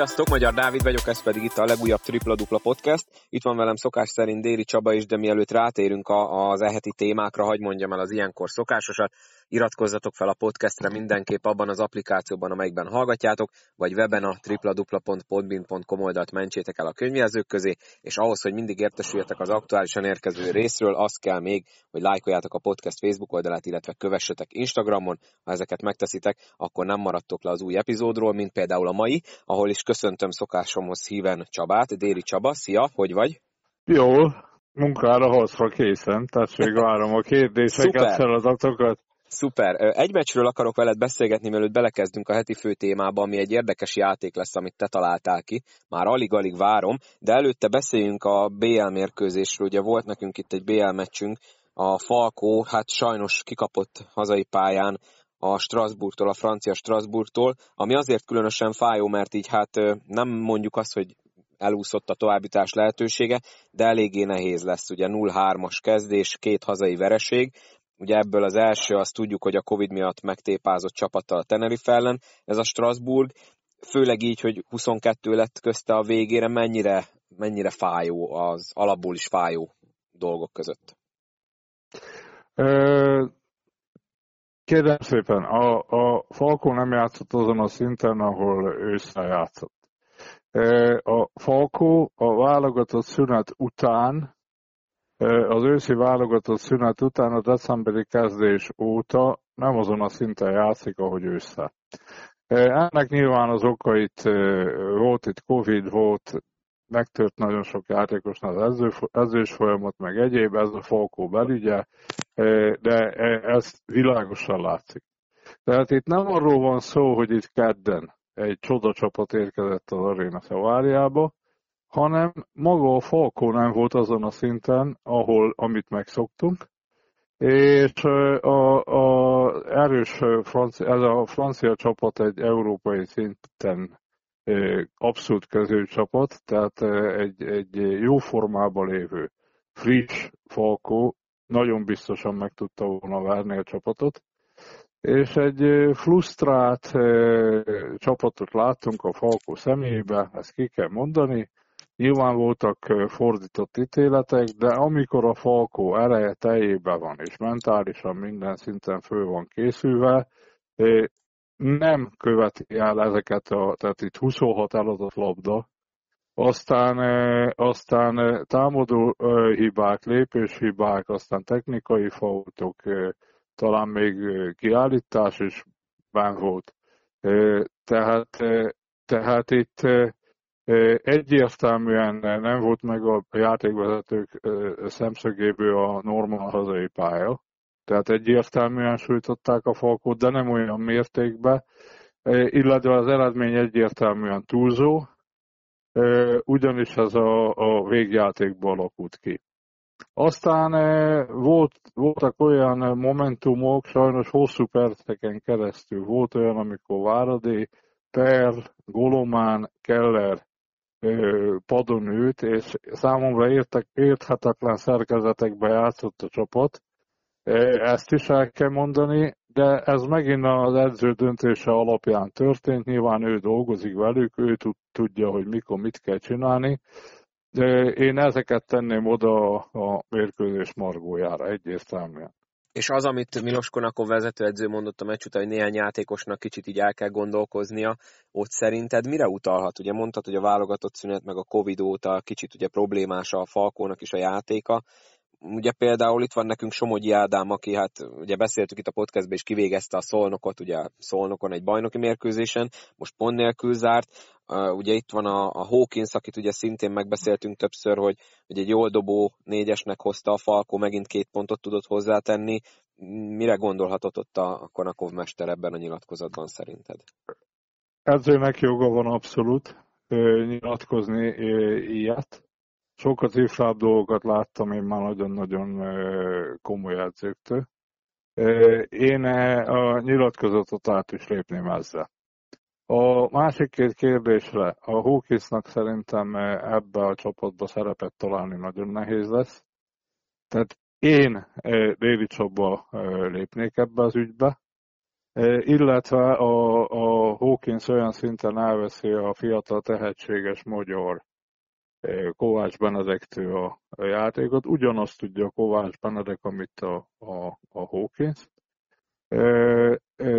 Sziasztok, Magyar Dávid vagyok, ez pedig itt a legújabb Tripla Dupla Podcast. Itt van velem szokás szerint Déri Csaba is, de mielőtt rátérünk az eheti témákra, hagy mondjam el az ilyenkor szokásosat. Iratkozzatok fel a podcastre mindenképp abban az applikációban, amelyikben hallgatjátok, vagy weben a tripladupla.podbin.com oldalt mentsétek el a könyvjelzők közé, és ahhoz, hogy mindig értesüljetek az aktuálisan érkező részről, az kell még, hogy lájkoljátok a podcast Facebook oldalát, illetve kövessetek Instagramon. Ha ezeket megteszitek, akkor nem maradtok le az új epizódról, mint például a mai, ahol is köszöntöm szokásomhoz híven Csabát. Déri Csaba, szia, hogy vagy? Jól, munkára hozva készen, tessék várom a kérdéseket, feladatokat. Szuper. Egy meccsről akarok veled beszélgetni, mielőtt belekezdünk a heti fő témába, ami egy érdekes játék lesz, amit te találtál ki. Már alig-alig várom, de előtte beszéljünk a BL mérkőzésről. Ugye volt nekünk itt egy BL meccsünk, a Falkó, hát sajnos kikapott hazai pályán a Strasbourgtól, a francia Strasbourgtól, ami azért különösen fájó, mert így hát nem mondjuk azt, hogy elúszott a továbbítás lehetősége, de eléggé nehéz lesz. Ugye 0-3-as kezdés, két hazai vereség, Ugye ebből az első, azt tudjuk, hogy a Covid miatt megtépázott csapattal a Tenerife ellen, ez a Strasbourg, főleg így, hogy 22 lett közte a végére, mennyire, mennyire fájó az alapból is fájó dolgok között? Kérem szépen, a, a Falkó nem játszott azon a szinten, ahol ősszel játszott. A Falkó a válogatott szünet után az őszi válogatott szünet után a decemberi kezdés óta nem azon a szinten játszik, ahogy ősszel. Ennek nyilván az okait volt itt Covid, volt, megtört nagyon sok játékosnál az edző, edzős folyamat, meg egyéb, ez a Falkó belügye, de ez világosan látszik. Tehát itt nem arról van szó, hogy itt kedden egy csoda csapat érkezett az Arena Szaváriába, hanem maga a Falkó nem volt azon a szinten, ahol, amit megszoktunk, és a, a erős francia, ez a francia csapat egy európai szinten abszolút köző csapat, tehát egy, egy jó formában lévő friss Falkó nagyon biztosan meg tudta volna várni a csapatot, és egy frusztrált csapatot láttunk a Falkó személyébe, ezt ki kell mondani, Nyilván voltak fordított ítéletek, de amikor a Falkó ereje teljében van, és mentálisan minden szinten föl van készülve, nem követi el ezeket, a, tehát itt 26 eladott labda, aztán, aztán támadó hibák, lépéshibák, aztán technikai faultok, talán még kiállítás is benne volt. Tehát, tehát itt Egyértelműen nem volt meg a játékvezetők szemszögéből a normál hazai pálya. Tehát egyértelműen sújtották a falkot, de nem olyan mértékben, illetve az eredmény egyértelműen túlzó, ugyanis ez a, a végjátékból alakult ki. Aztán volt, voltak olyan momentumok, sajnos hosszú perceken keresztül volt olyan, amikor Váradi, Per, Golomán, Keller padon ült, és számomra értek, érthetetlen szerkezetekbe játszott a csapat. Ezt is el kell mondani, de ez megint az edző döntése alapján történt, nyilván ő dolgozik velük, ő tudja, hogy mikor mit kell csinálni, de én ezeket tenném oda a mérkőzés margójára egyértelműen. És az, amit Milos Konakov vezetőedző mondott a meccs után, hogy néhány játékosnak kicsit így el kell gondolkoznia, ott szerinted mire utalhat? Ugye mondtad, hogy a válogatott szünet meg a Covid óta kicsit ugye problémás a Falkónak is a játéka. Ugye például itt van nekünk Somogyi Ádám, aki hát ugye beszéltük itt a podcastben, és kivégezte a Szolnokot, ugye Szolnokon egy bajnoki mérkőzésen, most pont nélkül zárt. Ugye itt van a, a Hawkins, akit ugye szintén megbeszéltünk többször, hogy, hogy egy jól dobó négyesnek hozta a Falkó, megint két pontot tudott hozzátenni. Mire gondolhatott ott a, a Konakov mester ebben a nyilatkozatban szerinted? Edzőnek joga van abszolút nyilatkozni ilyet. Sokat ifrább dolgokat láttam én már nagyon-nagyon komoly edzőktől. Én a nyilatkozatot át is lépném ezzel. A másik két kérdésre, a Hawkinsnak szerintem ebbe a csapatba szerepet találni nagyon nehéz lesz. Tehát én Déli Csaba lépnék ebbe az ügybe. illetve a, a Hawkins olyan szinten elveszi a fiatal tehetséges magyar Kovács Benedektől a, a játékot. Ugyanazt tudja Kovács Benedek, amit a, a, a Hawkins.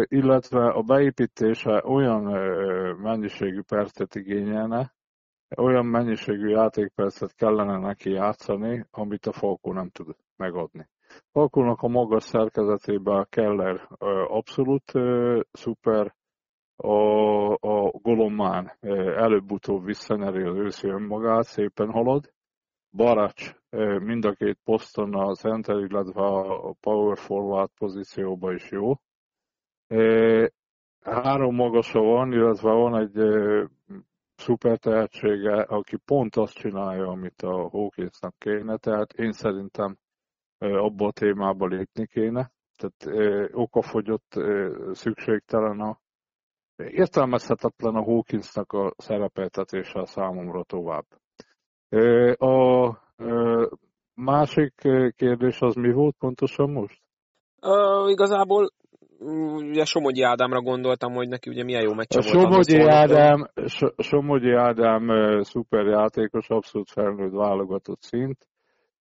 Illetve a beépítése olyan mennyiségű percet igényelne, olyan mennyiségű játékpercet kellene neki játszani, amit a Falkó nem tud megadni. Falkónak a magas szerkezetében Keller abszolút szuper, a, a Golomán előbb-utóbb visszanyeri az őszi önmagát, szépen halad. Baracs mind a két poszton a center, illetve a power forward pozícióban is jó. Három magasa van, illetve van egy szuper tehetsége, aki pont azt csinálja, amit a Hawkinsnak kéne, tehát én szerintem abba a témába lépni kéne. Tehát okafogyott, szükségtelen a értelmezhetetlen a Hawkinsnak a szerepeltetése a számomra tovább. A másik kérdés az mi volt pontosan most? Uh, igazából ugye Somogyi Ádámra gondoltam, hogy neki ugye milyen jó meccse a volt. Somogyi Ádám, Somogyi Ádám szuper játékos, abszolút felnőtt válogatott szint.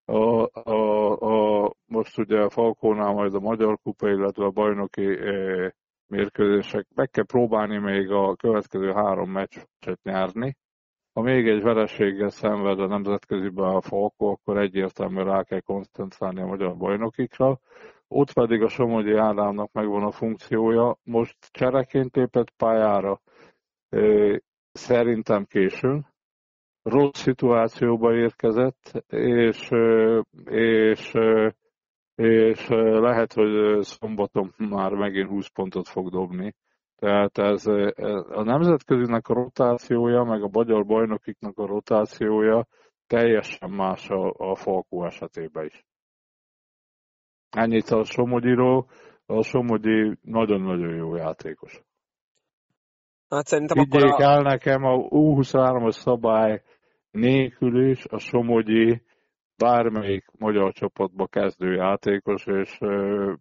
A, a, a, most ugye a Falkónál majd a Magyar Kupa, illetve a bajnoki e, mérkőzések. Meg kell próbálni még a következő három meccset nyerni. Ha még egy vereséggel szenved a nemzetköziben a Falkó, akkor egyértelműen rá kell koncentrálni a magyar bajnokikra ott pedig a Somogyi Ádámnak megvan a funkciója. Most csereként lépett pályára, szerintem későn, rossz szituációba érkezett, és, és, és lehet, hogy szombaton már megint 20 pontot fog dobni. Tehát ez, a nemzetközinek a rotációja, meg a magyar bajnokiknak a rotációja teljesen más a, a Falkó esetében is. Ennyit a Somogyiról. A Somogyi nagyon-nagyon jó játékos. Hát szerintem Higgyék akkor a... el nekem, a U23-as szabály nélkül is a Somogyi bármelyik magyar csapatba kezdő játékos és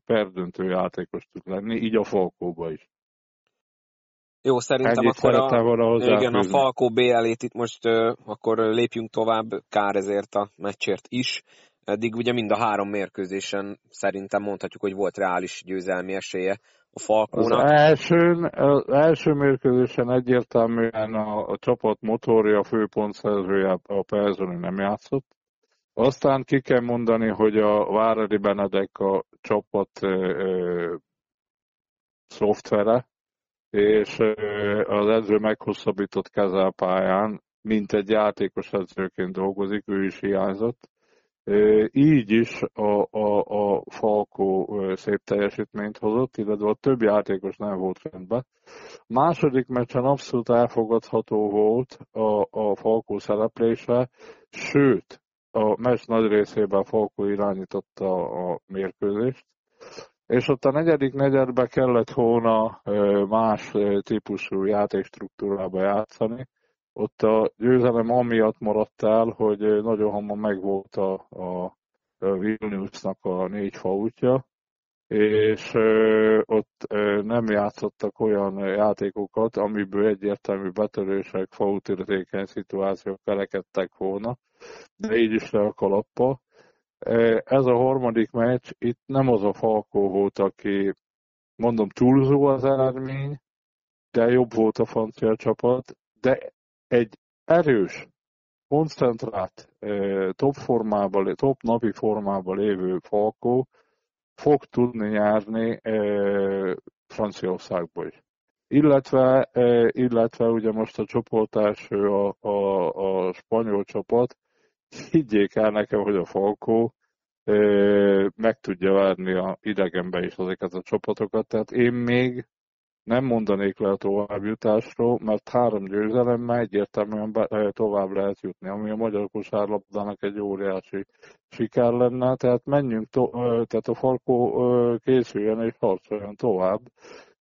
perdöntő játékos tud lenni, így a Falkóba is. Jó, szerintem Ennyit akkor a, igen, a Falkó BL-ét itt most uh, akkor lépjünk tovább, kár ezért a meccsért is. Eddig ugye mind a három mérkőzésen szerintem mondhatjuk, hogy volt reális győzelmi esélye a Falkónak. Az első, az első mérkőzésen egyértelműen a, a csapat motorja, a főpontszerzője a Perzoni nem játszott. Aztán ki kell mondani, hogy a Váradi Benedek a csapat szoftvere, és az edző meghosszabbított kezelpályán, mint egy játékos edzőként dolgozik, ő is hiányzott így is a, a, a Falkó szép teljesítményt hozott, illetve a többi játékos nem volt rendben. Második meccsen abszolút elfogadható volt a, a Falkó szereplése, sőt, a meccs nagy részében Falkó irányította a mérkőzést, és ott a negyedik negyedbe kellett volna más típusú játékstruktúrába játszani, ott a győzelem amiatt maradt el, hogy nagyon hamar megvolt a, a Vilniusnak a négy fautja, és ott nem játszottak olyan játékokat, amiből egyértelmű betörések, fautértékeny szituációk kerekedtek volna, de így is le a kalappa. Ez a harmadik meccs, itt nem az a Falkó volt, aki mondom túlzó az eredmény, de jobb volt a francia csapat, de egy erős, koncentrált, top formában, top napi formában lévő Falkó fog tudni nyerni Franciaországból is. Illetve, illetve ugye most a csoportás a, a, a spanyol csapat, higgyék el nekem, hogy a Falkó meg tudja várni a idegenbe is ezeket a csapatokat, tehát én még nem mondanék le a továbbjutásról, mert három győzelemmel egyértelműen be, tovább lehet jutni, ami a magyar kosárlabdának egy óriási siker lenne, tehát menjünk, to, tehát a Falkó készüljen és harcoljon tovább,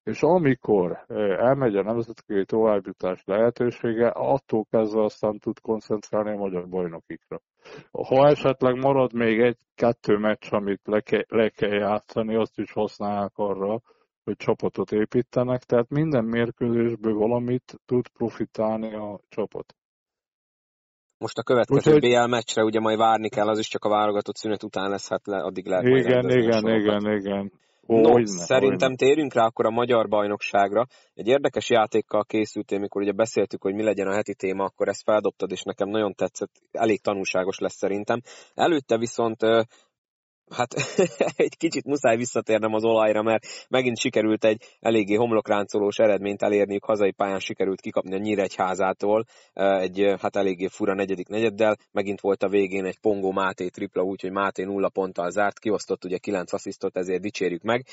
és amikor elmegy a nemzetközi továbbjutás lehetősége, attól kezdve aztán tud koncentrálni a magyar bajnokikra. Ha esetleg marad még egy-kettő meccs, amit le, ke, le kell játszani, azt is használják arra, hogy csapatot építenek, tehát minden mérkőzésből valamit tud profitálni a csapat. Most a következő Úgyhogy... BL meccsre ugye majd várni kell, az is csak a válogatott szünet után lesz, hát le, addig lehet Igen, igen, igen, igen. Ó, no, szerintem térjünk rá akkor a magyar bajnokságra. Egy érdekes játékkal készültél, mikor ugye beszéltük, hogy mi legyen a heti téma, akkor ezt feldobtad, és nekem nagyon tetszett, elég tanulságos lesz szerintem. Előtte viszont hát egy kicsit muszáj visszatérnem az olajra, mert megint sikerült egy eléggé homlokráncolós eredményt elérniük, hazai pályán sikerült kikapni a Nyíregyházától, egy hát eléggé fura negyedik negyeddel, megint volt a végén egy Pongó Máté tripla, úgyhogy Máté nulla ponttal zárt, kiosztott ugye kilenc asszisztot, ezért dicsérjük meg.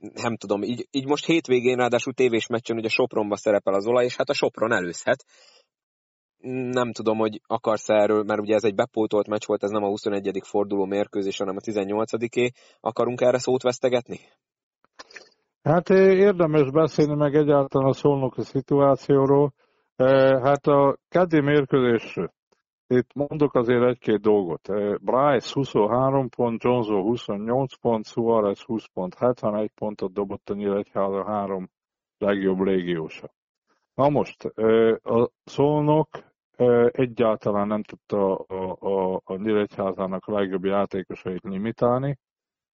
Nem tudom, így, így most hétvégén ráadásul tévés meccsen ugye Sopronba szerepel az olaj, és hát a Sopron előzhet, nem tudom, hogy akarsz erről, mert ugye ez egy bepótolt meccs volt, ez nem a 21. forduló mérkőzés, hanem a 18-é. Akarunk erre szót vesztegetni? Hát érdemes beszélni meg egyáltalán a szolnoki szituációról. Hát a keddi mérkőzés, itt mondok azért egy-két dolgot. Bryce 23 pont, Johnson 28 pont, Suarez 20 pont, 71 pontot dobott a Nyíregyháza három legjobb légiósa. Na most, a szolnok egyáltalán nem tudta a, a, a Nyíregyházának a legjobb játékosait limitálni,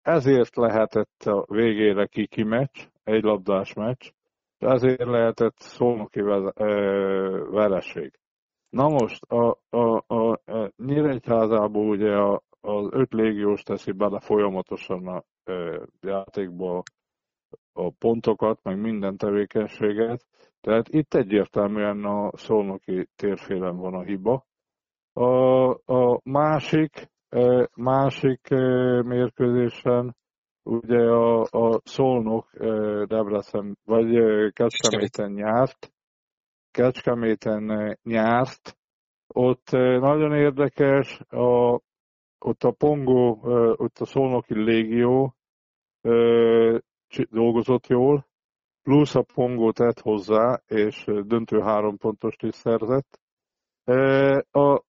ezért lehetett a végére kiki meccs, egy labdás meccs, ezért lehetett szolnoki vereség. Na most a, a, a, a Nyíregyházából ugye a, az öt légiós teszi bele folyamatosan a a játékba a pontokat, meg minden tevékenységet, tehát itt egyértelműen a szolnoki térfélen van a hiba. A, a másik, e, másik e, mérkőzésen ugye a, a Szolnok e, Debrecen, vagy Kecskeméten nyárt, Kecskeméten nyárt, ott nagyon érdekes, a, ott a Pongó, ott a Szolnoki Légió dolgozott jól, plusz a Pongó tett hozzá, és döntő három pontost is szerzett. A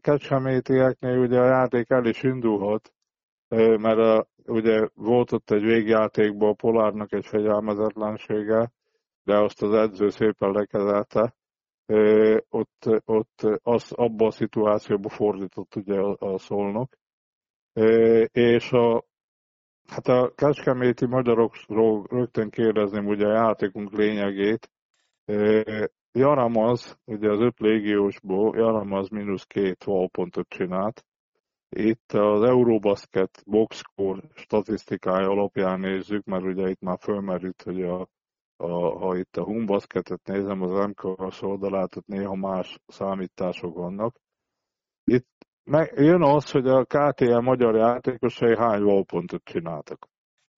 Kecskemétieknél ugye a játék el is indulhat, mert a, ugye volt ott egy végjátékban a Polárnak egy fegyelmezetlensége, de azt az edző szépen lekezelte. Ott, ott az, abban a szituációban fordított ugye a, a szolnok. És a, Hát a kecskeméti magyarokról rögtön kérdezném ugye a játékunk lényegét. Jaramaz, ugye az öt légiósból, Jaramaz mínusz két valpontot csinált. Itt az Eurobasket boxscore statisztikája alapján nézzük, mert ugye itt már fölmerült, hogy a, a, ha itt a Humbasketet nézem, az MKS oldalát, ott néha más számítások vannak. Itt meg, jön az, hogy a KTL magyar játékosai hány valpontot csináltak.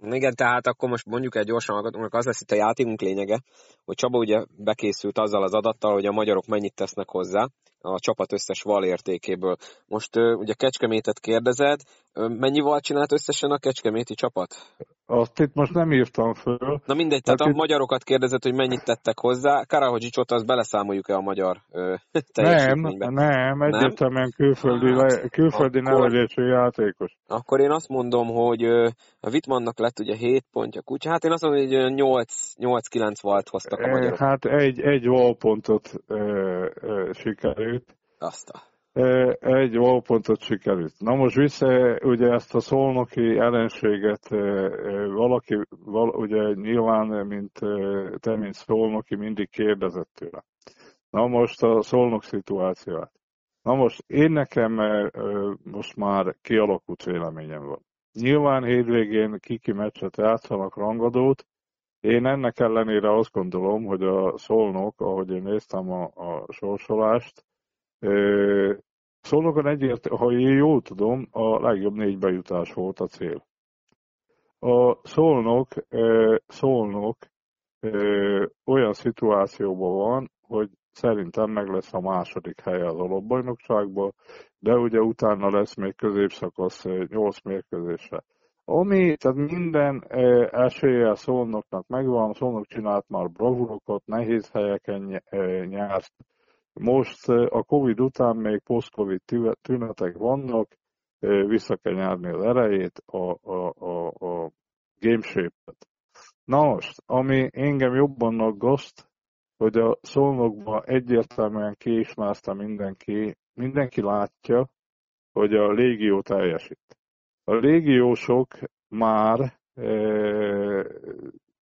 Igen, tehát akkor most mondjuk egy gyorsan hallgatónak, az lesz itt a játékunk lényege, hogy Csaba ugye bekészült azzal az adattal, hogy a magyarok mennyit tesznek hozzá a csapat összes val értékéből. Most ugye Kecskemétet kérdezed, mennyi val csinált összesen a Kecskeméti csapat? Azt itt most nem írtam föl. Na mindegy, tehát hát a itt... magyarokat kérdezett, hogy mennyit tettek hozzá. Karahogyicsot azt beleszámoljuk-e a magyar ö, Nem, nem, egyértelműen külföldi, hát, külföldi akkor, nevelésű játékos. Akkor én azt mondom, hogy a Wittmannnak lett ugye 7 pontja kutya. Hát én azt mondom, hogy 8-9 volt hoztak a magyarok. Hát egy, egy valpontot sikerült. Azt a egy valpontot sikerült. Na most vissza, ugye ezt a szolnoki ellenséget valaki, val, ugye nyilván, mint te, mint szolnoki, mindig kérdezett tőle. Na most a szolnok szituációt. Na most én nekem most már kialakult véleményem van. Nyilván hétvégén kiki meccset játszanak rangadót, én ennek ellenére azt gondolom, hogy a szolnok, ahogy én néztem a, a sorsolást, Szolnokon egyért, ha én jól tudom, a legjobb négy bejutás volt a cél. A Szolnok, Szolnok olyan szituációban van, hogy szerintem meg lesz a második helye az alapbajnokságban, de ugye utána lesz még középszakasz 8 mérkőzése. Ami, tehát minden esélye Szolnoknak megvan, Szolnok csinált már bravurokat, nehéz helyeken nyert, most a Covid után még post-Covid tünetek vannak, vissza kell nyerni az erejét, a, a, a, a game shape-et. Na most, ami engem jobban aggaszt, hogy a szolnokban egyértelműen kiismázta mindenki, mindenki látja, hogy a légió teljesít. A légiósok már e,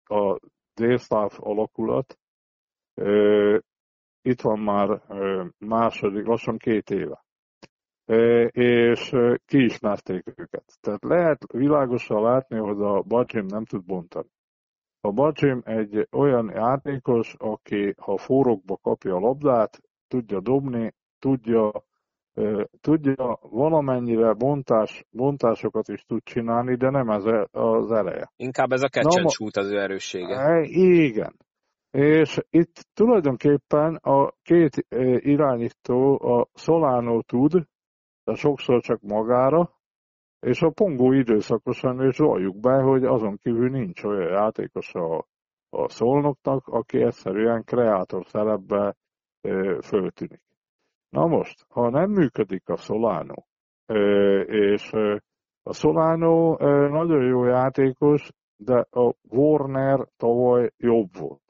a délszláv alakulat e, itt van már e, második, lassan két éve. E, és kiismerték őket. Tehát lehet világosan látni, hogy a Bajim nem tud bontani. A Bajim egy olyan játékos, aki ha forrokba kapja a labdát, tudja dobni, tudja tudja, valamennyire bontás, bontásokat is tud csinálni, de nem ez az eleje. Inkább ez a catch az ő erőssége. E, igen. És itt tulajdonképpen a két irányító, a Solano tud, de sokszor csak magára, és a Pongó időszakosan, és valljuk be, hogy azon kívül nincs olyan játékos a, a szolnoknak, aki egyszerűen kreátor szerepbe föltűnik. Na most, ha nem működik a Solano, és a Solano nagyon jó játékos, de a Warner tavaly jobb volt.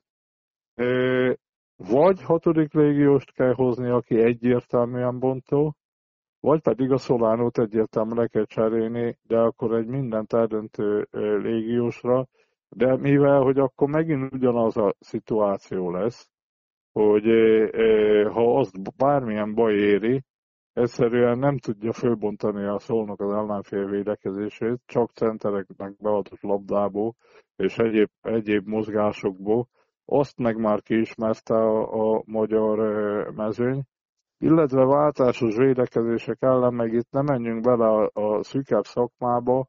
Vagy hatodik légióst kell hozni, aki egyértelműen bontó, vagy pedig a Solánót egyértelműen le kell cserélni, de akkor egy mindent eldöntő légiósra, de mivel, hogy akkor megint ugyanaz a szituáció lesz, hogy ha azt bármilyen baj éri, egyszerűen nem tudja fölbontani a szólnak az ellenfél védekezését, csak centereknek beadott labdából és egyéb, egyéb mozgásokból. Azt meg már kiismerte a, a magyar mezőny, illetve váltásos védekezések ellen, meg itt nem menjünk bele a, a szűkebb szakmába,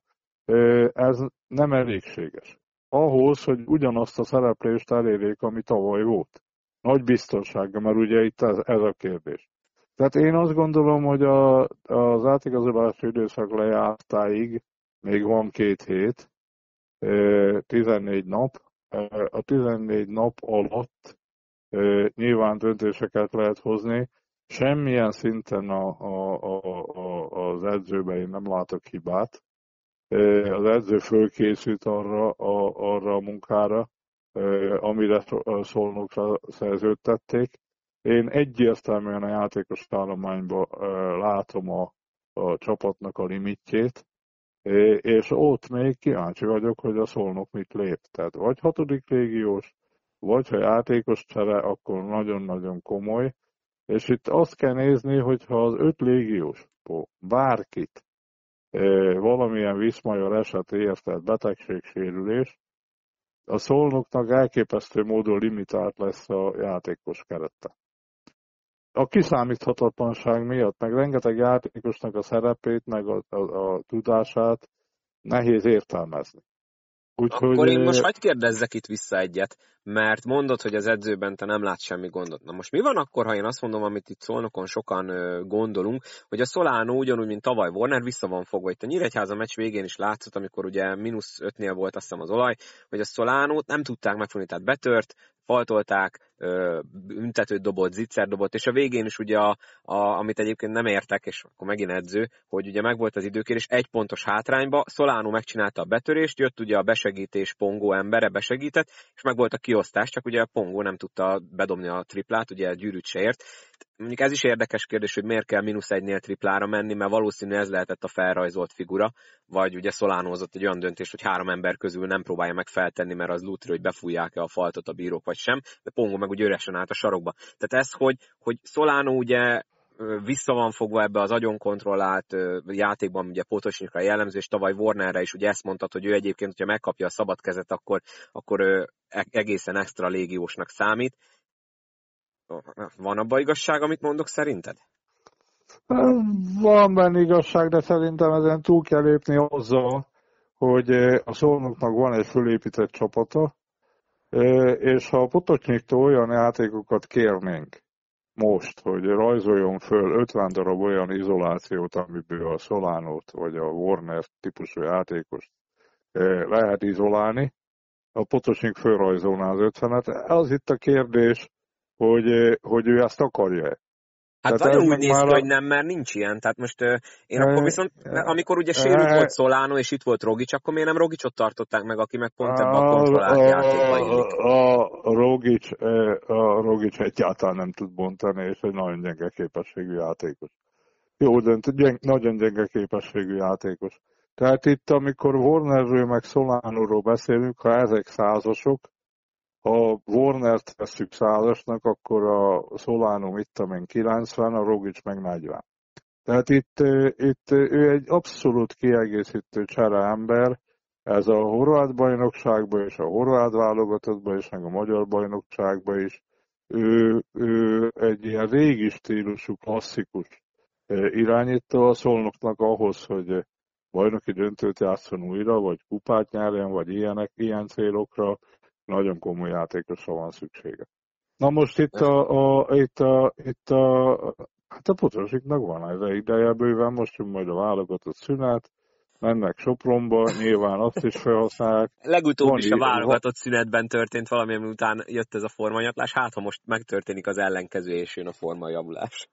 ez nem elégséges. Ahhoz, hogy ugyanazt a szereplést elérjék, ami tavaly volt. Nagy biztonsága, mert ugye itt ez, ez a kérdés. Tehát én azt gondolom, hogy a, az átigazolási időszak lejártáig még van két hét, 14 nap. A 14 nap alatt nyilván döntéseket lehet hozni. Semmilyen szinten a, a, a, a, az edzőben én nem látok hibát. Az edző fölkészült arra a, arra a munkára, amire szolnokra szerződtették. Én egyértelműen a játékos állományban látom a, a csapatnak a limitjét, és ott még kíváncsi vagyok, hogy a szolnok mit lép. Tehát vagy hatodik légiós, vagy ha játékos csere, akkor nagyon-nagyon komoly. És itt azt kell nézni, hogy ha az öt légiós bárkit valamilyen viszmajor eset érted, betegségsérülés, a szolnoknak elképesztő módon limitált lesz a játékos kerete. A kiszámíthatatlanság miatt, meg rengeteg játékosnak a szerepét, meg a, a, a tudását nehéz értelmezni. Úgyhogy... Akkor én most hagyd kérdezzek itt vissza egyet, mert mondod, hogy az edzőben te nem látsz semmi gondot. Na most mi van akkor, ha én azt mondom, amit itt Szolnokon sokan gondolunk, hogy a Solano ugyanúgy, mint tavaly Warner vissza van fogva. Itt a Nyíregyháza meccs végén is látszott, amikor ugye mínusz ötnél volt azt hiszem az olaj, hogy a Solánót nem tudták megfogni, tehát betört, faltolták, büntetőt dobott, zicser dobott, és a végén is ugye, a, a, amit egyébként nem értek, és akkor megint edző, hogy ugye megvolt az időkérés egy pontos hátrányba, Solano megcsinálta a betörést, jött ugye a besegítés Pongó embere, besegített, és megvolt a kiosztás, csak ugye a Pongó nem tudta bedobni a triplát, ugye a gyűrűt se ért. Mondjuk ez is érdekes kérdés, hogy miért kell mínusz egynél triplára menni, mert valószínű ez lehetett a felrajzolt figura, vagy ugye Szolánózott egy olyan döntés, hogy három ember közül nem próbálja meg feltenni, mert az lútri, hogy befújják-e a faltot a bírók, vagy sem, de Pongo meg ugye üresen állt a sarokba. Tehát ez, hogy, hogy Szolánó ugye vissza van fogva ebbe az agyon kontrollált játékban, ugye Potosnikra jellemző, és tavaly Warnerre is ugye ezt mondtad, hogy ő egyébként, hogyha megkapja a szabad kezet, akkor, akkor e-, egészen extra légiósnak számít. Van abban igazság, amit mondok szerinted? Van benne igazság, de szerintem ezen túl kell lépni azzal, hogy a szolnoknak van egy fölépített csapata, és ha a Potocsnyiktól olyan játékokat kérnénk most, hogy rajzoljon föl 50 darab olyan izolációt, amiből a Solánót vagy a Warner típusú játékost lehet izolálni, a Potocsnyik fölrajzolná az 50-et. Az itt a kérdés, hogy, hogy ő ezt akarja Hát Tehát nagyon úgy néz ki, a- hogy nem, mert nincs ilyen. Tehát most én akkor Eh, viszont, amikor ugye sérült eh, volt Solano, és itt volt Rogic, akkor miért nem Rogicsot tartották meg, aki meg pont ebbe a kontrollált játékba illik? a, Rogic, a Rogic egyáltalán nem tud bontani, és egy nagyon gyenge képességű játékos. Jó, de gyeng, nagyon gyenge képességű játékos. Tehát itt, amikor Warnerről meg Solánóról beszélünk, ha ezek százasok, ha Warnert veszük százasnak, akkor a Solano mit tudom én 90, a Rogic meg 40. Tehát itt, itt ő egy abszolút kiegészítő csere ember, ez a horvát bajnokságban és a horvát válogatottban és meg a magyar bajnokságban is. Ő, ő egy ilyen régi stílusú, klasszikus irányító a szolnoknak ahhoz, hogy bajnoki döntőt játszon újra, vagy kupát nyerjen, vagy ilyenek, ilyen célokra, nagyon komoly játékosra van szüksége. Na most itt a, a, itt a, itt a hát a Potrosiknak van ez ideje bőven, most jön majd a válogatott szünet, mennek Sopronba, nyilván azt is felhasználják. Legutóbb Van is a válogatott szünetben történt valami, ami után jött ez a formanyatlás, hát ha most megtörténik az ellenkező, és jön a formajavulás.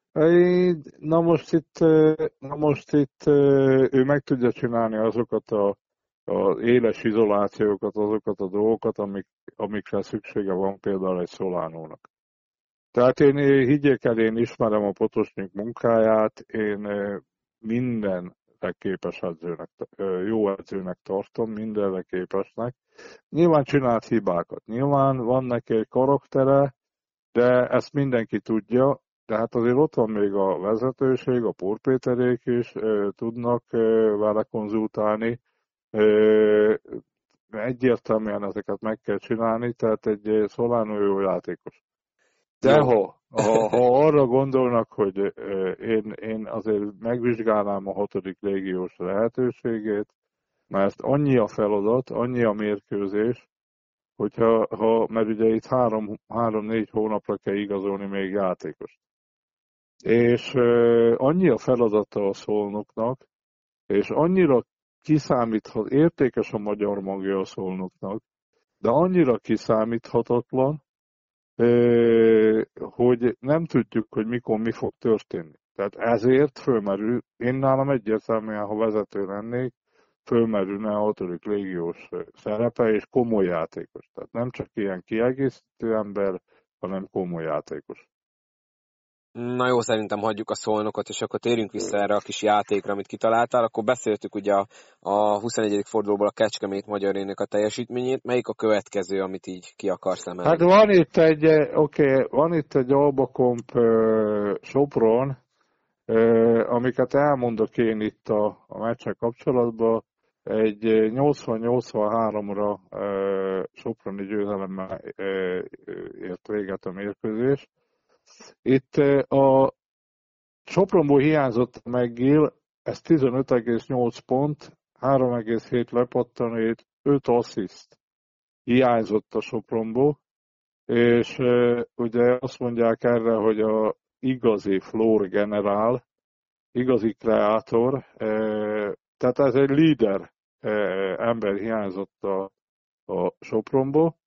Na most itt, na most itt ő meg tudja csinálni azokat a, az éles izolációkat, azokat a dolgokat, amik, amikre szüksége van például egy szolánónak. Tehát én eh, higgyék el, én ismerem a Potosnyik munkáját, én eh, mindenre képes edzőnek, eh, jó edzőnek tartom, mindenre képesnek. Nyilván csinált hibákat, nyilván van neki egy karaktere, de ezt mindenki tudja, de hát azért ott van még a vezetőség, a Pórpéterék is tudnak vele konzultálni. Egyértelműen ezeket meg kell csinálni, tehát egy Solano jó játékos. De Jó. ha, ha, ha arra gondolnak, hogy ö, én, én azért megvizsgálnám a hatodik légiós lehetőségét, mert annyi a feladat, annyi a mérkőzés, hogyha, ha, mert ugye itt három, három-négy hónapra kell igazolni még játékos. És uh, annyi a feladata a szolnoknak, és annyira kiszámíthat, értékes a magyar magja a szolnoknak, de annyira kiszámíthatatlan, hogy nem tudjuk, hogy mikor mi fog történni. Tehát ezért fölmerül, én nálam egyértelműen, ha vezető lennék, fölmerülne a hatodik légiós szerepe, és komoly játékos. Tehát nem csak ilyen kiegészítő ember, hanem komoly játékos. Na jó, szerintem hagyjuk a szolnokot, és akkor térjünk vissza erre a kis játékra, amit kitaláltál. Akkor beszéltük ugye a, a 21. fordulóból a Kecskemét magyarének a teljesítményét. Melyik a következő, amit így ki akarsz emelni? Hát van itt egy, oké, okay, van itt egy Albakomp uh, Sopron, uh, amiket elmondok én itt a, a meccsek kapcsolatban. Egy 80-83-ra uh, Soproni győzelemmel ért véget a mérkőzés. Itt a Sopronból hiányzott meg Gil, ez 15,8 pont, 3,7 lepattanét, 5 assziszt hiányzott a Sopronból, és ugye azt mondják erre, hogy a igazi floor generál, igazi kreátor, tehát ez egy líder ember hiányzott a, a Sopronból.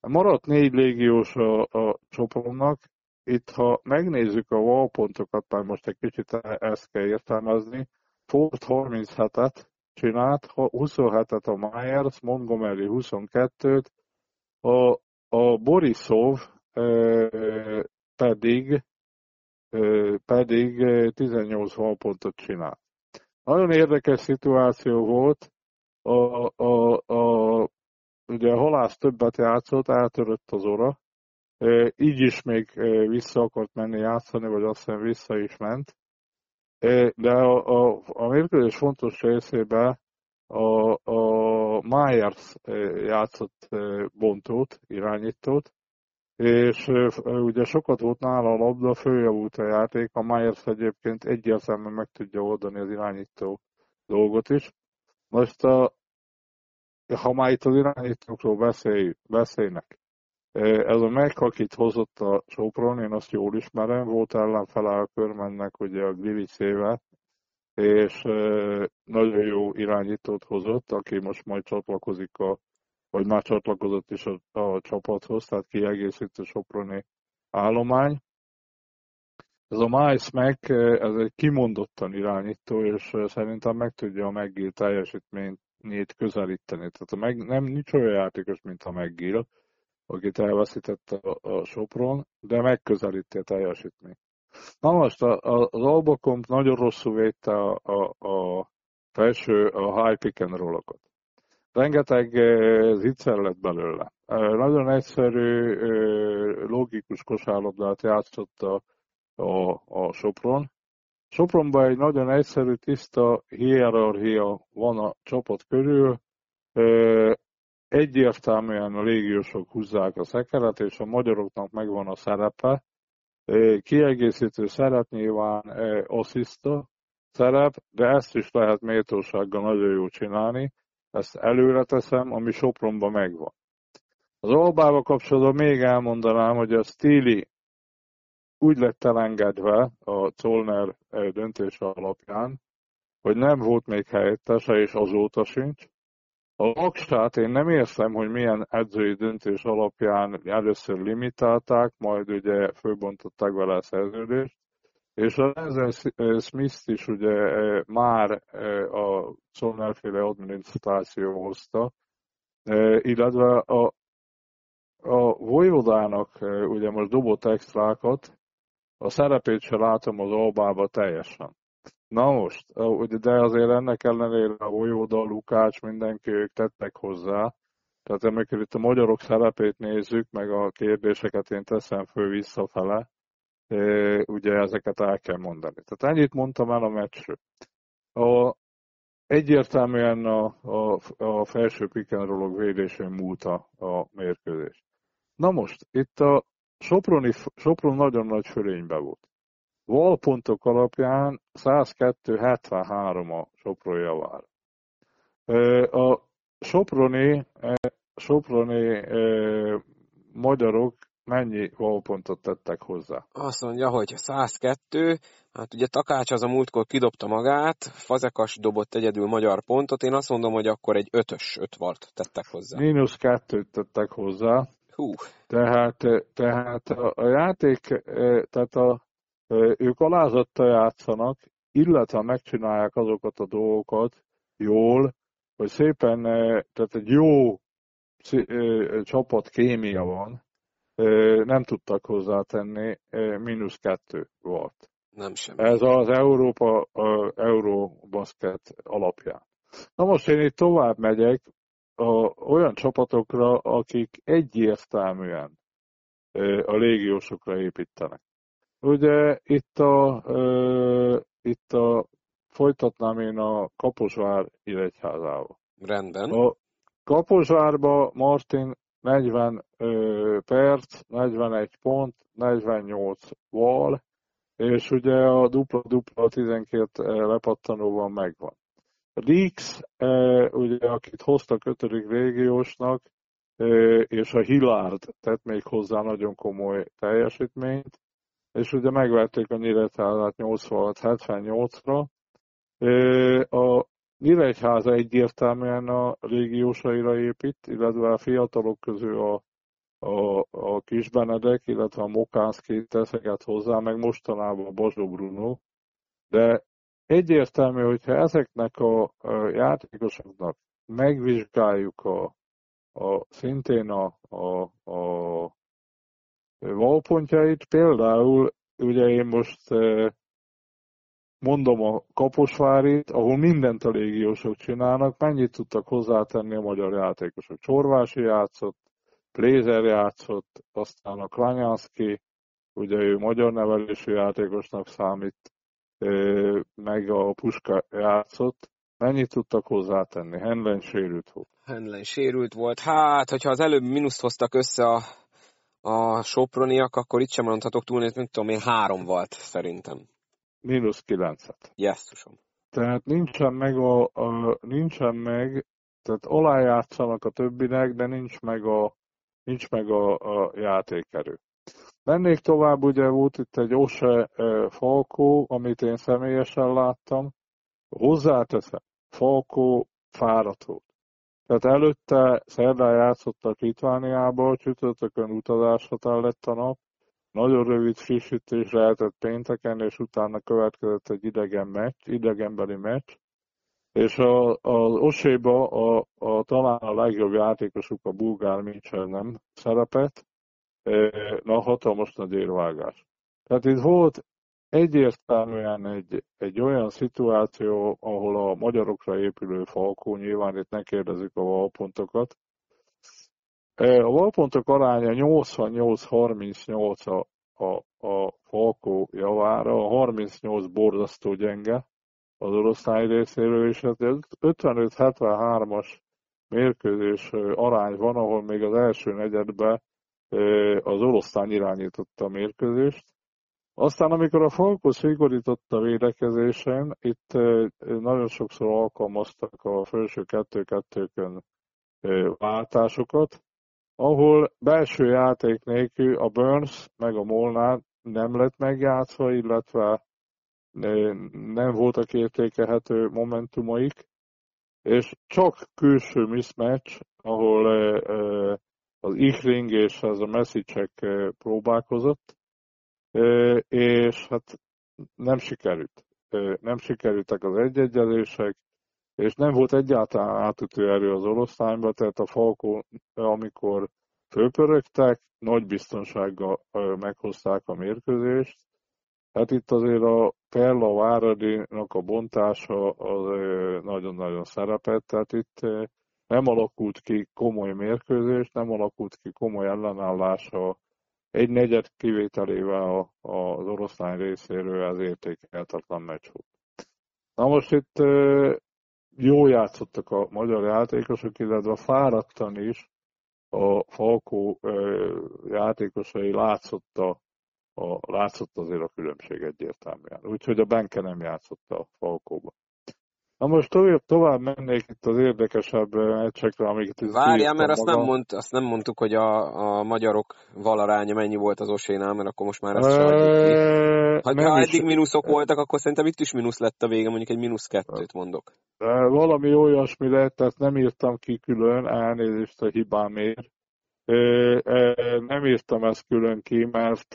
Maradt négy légiós a, a Sopronnak, itt, ha megnézzük a wallpontokat, már most egy kicsit ezt kell értelmezni, Ford 37-et csinált, 27-et a Myers, Montgomery 22-t, a, a Borisov e, pedig, e, pedig 18 wallpontot csinált. Nagyon érdekes szituáció volt, a, a, a, ugye a halász többet játszott, eltörött az ora, így is még vissza akart menni játszani, vagy azt hiszem vissza is ment. De a, a, a mérkőzés fontos részében a, a Myers játszott bontót, irányítót, és ugye sokat volt nála a labda, följavult a játék, a Myers egyébként egyértelműen meg tudja oldani az irányító dolgot is. Most a, ha már itt az irányítókról beszél, beszélnek, ez a meg, akit hozott a Sopron, én azt jól ismerem, volt ellenfele a körmennek ugye a Glivicével, és nagyon jó irányítót hozott, aki most majd csatlakozik a, vagy már csatlakozott is a, a csapathoz, tehát kiegészítő Soproni állomány. ez a Miles Mac, ez egy kimondottan irányító, és szerintem meg tudja a McGill teljesítményét közelíteni. Tehát a meg, nem nincs olyan játékos, mint a McGill, akit elveszített a, a Sopron, de megközelíti a teljesítményt. Na most a, a, az Albakomp nagyon rosszul védte a, a, a felső, a high pick and roll-okat. Rengeteg zicser lett belőle. Nagyon egyszerű, logikus kosárlabdát játszott a, a, a Sopron. Sopronban egy nagyon egyszerű, tiszta hierarchia van a csapat körül. Egyértelműen a légiósok húzzák a szekeret, és a magyaroknak megvan a szerepe. Kiegészítő szerep nyilván assziszta szerep, de ezt is lehet méltósággal nagyon jó csinálni. Ezt előre teszem, ami Sopronban megvan. Az Albával kapcsolatban még elmondanám, hogy a Stili úgy lett elengedve a Zollner döntése alapján, hogy nem volt még helyettese, és azóta sincs. A Laksát én nem értem, hogy milyen edzői döntés alapján először limitálták, majd ugye fölbontották vele a szerződést, és a Lenzen Smith-t is ugye már a Zollner-féle adminisztráció hozta, illetve a, a Vojvodának ugye most dobott extrákat, a szerepét se látom az Albába teljesen. Na most, de azért ennek ellenére a Vojóda, Lukács, mindenki ők tettek hozzá. Tehát amikor itt a magyarok szerepét nézzük, meg a kérdéseket én teszem föl visszafele, ugye ezeket el kell mondani. Tehát ennyit mondtam el a meccsről. A, egyértelműen a, a, a felső pikenrolog védésén múlt a, a mérkőzés. Na most, itt a Soproni, Sopron nagyon nagy fölénybe volt. Valpontok alapján 102-73 a Sopron javára. A Soproni, Soproni magyarok mennyi valpontot tettek hozzá? Azt mondja, hogy 102, hát ugye Takács az a múltkor kidobta magát, Fazekas dobott egyedül magyar pontot, én azt mondom, hogy akkor egy ötös ötvart tettek hozzá. Mínusz kettőt tettek hozzá. Hú. Tehát, tehát a, a játék, tehát a, ők alázattal játszanak, illetve megcsinálják azokat a dolgokat jól, hogy szépen, tehát egy jó csapat kémia van, nem tudtak hozzátenni, mínusz kettő volt. Nem sem. Ez az Európa, Eurobasket alapján. Na most én itt tovább megyek, a, olyan csapatokra, akik egyértelműen a légiósokra építenek. Ugye itt a, e, itt a folytatnám én a Kaposvár Iregyházával. Rendben. A Kaposvárba Martin 40 ö, perc, 41 pont, 48 val, és ugye a dupla-dupla 12 lepattanóban megvan. Rix, ugye, akit hoztak ötödik régiósnak, és a Hillard tett még hozzá nagyon komoly teljesítményt, és ugye megverték a Nyíregyházát 86-78-ra. A Nyíregyháza egyértelműen a régiósaira épít, illetve a fiatalok közül a, a, a Kisbenedek, illetve a Mokánszki teszeget hozzá, meg mostanában a Bazsó Bruno, de egyértelmű, hogyha ezeknek a, játékosoknak megvizsgáljuk a, a szintén a, a, a valpontjait, például ugye én most mondom a Kaposvárit, ahol mindent a légiósok csinálnak, mennyit tudtak hozzátenni a magyar játékosok. Csorvási játszott, Plézer játszott, aztán a Klanyánszki, ugye ő magyar nevelésű játékosnak számít, meg a Puska játszott, mennyit tudtak hozzátenni? Henlen sérült volt. Henlen sérült volt. Hát, hogyha az előbb mínuszt hoztak össze a, a soproniak, akkor itt sem mondhatok túl, mint tudom én, három volt szerintem. Mínusz kilencet. Jesszusom. Tehát nincsen meg, a, a, nincsen meg, tehát alájátszanak a többinek, de nincs meg a, nincs meg a, a játékerő. Mennék tovább, ugye volt itt egy Ose Falkó, amit én személyesen láttam. Hozzáteszem, Falkó fáradt volt. Tehát előtte szerdán játszottak Litvániából, csütörtökön utazáshatár lett a nap, nagyon rövid frissítés lehetett pénteken, és utána következett egy idegen meccs, idegenbeli meccs, és a, az Oséba a, a, talán a legjobb játékosuk a bulgár Mitchell nem szerepet, na hatalmas nagy érvágás. Tehát itt volt egyértelműen egy, egy olyan szituáció, ahol a magyarokra épülő Falkó, nyilván itt ne kérdezzük a valpontokat, a valpontok aránya 88-38 a, a, a Falkó javára, a 38 borzasztó gyenge az oroszlány részéről, és az 55-73-as mérkőzés arány van, ahol még az első negyedben az oroszlány irányította a mérkőzést. Aztán, amikor a Falkó szigorította a védekezésen, itt nagyon sokszor alkalmaztak a felső kettő-kettőkön váltásokat, ahol belső játék nélkül a Burns meg a Molnár nem lett megjátszva, illetve nem voltak értékelhető momentumaik, és csak külső mismatch, ahol az Ichling és az a Messicek próbálkozott, és hát nem sikerült. Nem sikerültek az egyegyezések, és nem volt egyáltalán átütő erő az oroszlányba, tehát a Falkó, amikor fölpörögtek, nagy biztonsággal meghozták a mérkőzést. Hát itt azért a Perla Váradinak a bontása az nagyon-nagyon szerepet, tehát itt nem alakult ki komoly mérkőzés, nem alakult ki komoly ellenállása egy negyed kivételével az oroszlány részéről az értékeltetlen meccs volt. Na most itt jó játszottak a magyar játékosok, illetve fáradtan is a Falkó játékosai látszott, a, a, látszott azért a különbség egyértelműen. Úgyhogy a Benke nem játszott a Falkóba. Na most tovább, tovább mennék itt az érdekesebb meccsekre, amiket itt Várjál, mert azt nem, mond, azt nem mondtuk, hogy a, a magyarok valaránya mennyi volt az Osénál, mert akkor most már ezt sem Ha, ha eddig mínuszok voltak, akkor szerintem itt is mínusz lett a vége, mondjuk egy mínusz kettőt mondok. Valami olyasmi lett, tehát nem írtam ki külön, elnézést a hibámért. Nem írtam ezt külön ki, mert...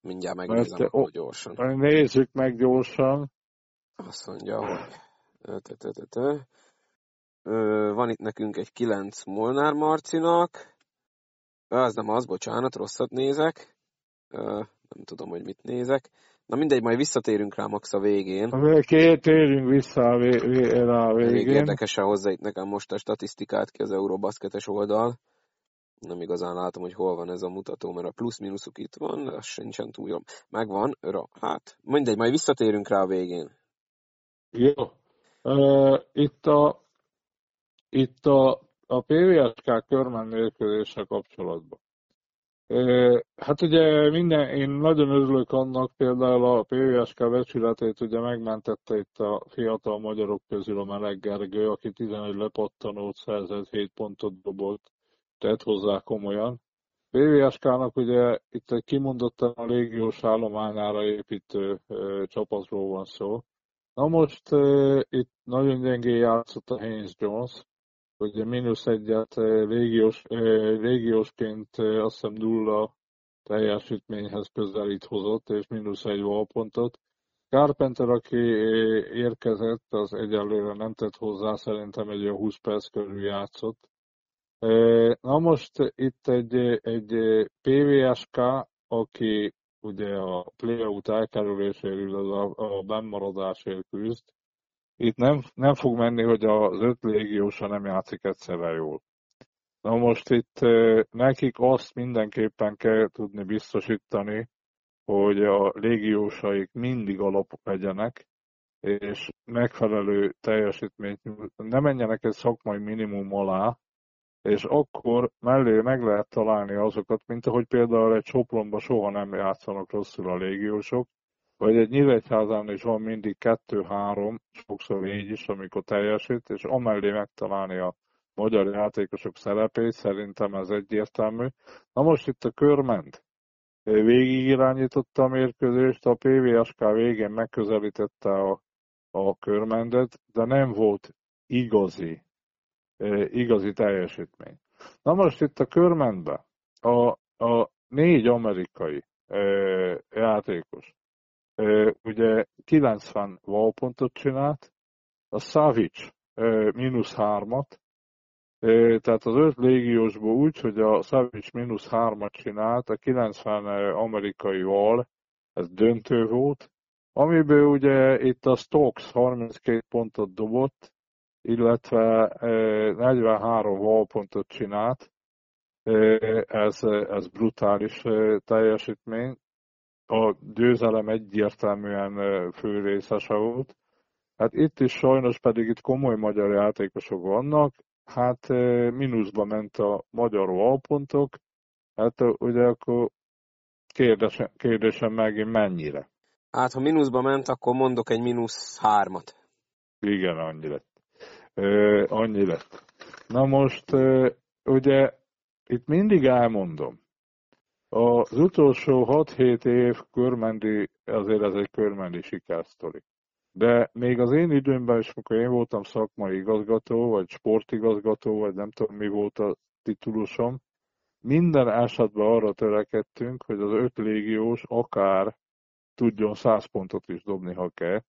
Mindjárt megnézem mert, gyorsan. Nézzük meg gyorsan. Azt mondja, hogy van itt nekünk egy 9 Molnár Marcinak. Az nem az, bocsánat, rosszat nézek. Nem tudom, hogy mit nézek. Na mindegy, majd visszatérünk rá Max a végén. Térjünk vissza a végén. Elég érdekesen hozzá itt nekem most a statisztikát ki az Eurobasketes oldal. Nem igazán látom, hogy hol van ez a mutató, mert a plusz-minuszuk itt van, az sincsen túl jó. Megvan, hát mindegy, majd visszatérünk rá a végén. Jó. Itt a, itt a, a PVSK körmen mérkőzése kapcsolatban. Hát ugye minden, én nagyon örülök annak például a PVSK becsületét ugye megmentette itt a fiatal magyarok közül a Meleg Gergő, aki 11 lepattanót szerzett, 7 pontot dobott, tett hozzá komolyan. PVSK-nak ugye itt egy kimondottan a légiós állományára építő csapatról van szó. Na most uh, itt nagyon gyengén játszott a Haynes Jones, ugye mínusz egyet légiós, légiósként azt hiszem nulla teljesítményhez közelít hozott, és mínusz egy valpontot. Carpenter, aki érkezett, az egyelőre nem tett hozzá, szerintem egy olyan 20 perc körül játszott. Na most itt egy, egy PVSK, aki ugye a playout elkerüléséről, a, a bennmaradásért küzd. Itt nem, nem fog menni, hogy az öt légiósa nem játszik egyszerre jól. Na most itt nekik azt mindenképpen kell tudni biztosítani, hogy a légiósaik mindig alapok legyenek, és megfelelő teljesítményt ne menjenek egy szakmai minimum alá, és akkor mellé meg lehet találni azokat, mint ahogy például egy Sopronban soha nem játszanak rosszul a légiósok, vagy egy Nyíregyházán is van mindig kettő-három, sokszor négy is, amikor teljesít, és amellé megtalálni a magyar játékosok szerepét, szerintem ez egyértelmű. Na most itt a körment végig irányította a mérkőzést, a PVSK végén megközelítette a, a körmendet, de nem volt igazi igazi teljesítmény. Na most itt a körmentben a, a négy amerikai játékos. Ugye 90 valpontot csinált, a Savic mínusz hármat, tehát az öt légiósból úgy, hogy a Savic mínusz hármat csinált, a 90 amerikai val, ez döntő volt, amiből ugye itt a Stokes 32 pontot dobott, illetve 43 valpontot csinált, ez, ez brutális teljesítmény. A győzelem egyértelműen fő részese volt. Hát itt is sajnos pedig itt komoly magyar játékosok vannak, hát mínuszba ment a magyar valpontok, hát ugye akkor kérdésem, kérdésem megint mennyire. Hát ha mínuszba ment, akkor mondok egy mínusz hármat. Igen, annyi lett. Ö, annyi lett. Na most, ugye itt mindig elmondom, az utolsó 6-7 év körmendi, azért ez egy körmendi sikersztori. De még az én időmben is, amikor én voltam szakmai igazgató, vagy sportigazgató, vagy nem tudom mi volt a titulusom, minden esetben arra törekedtünk, hogy az öt légiós akár tudjon 100 pontot is dobni, ha kell.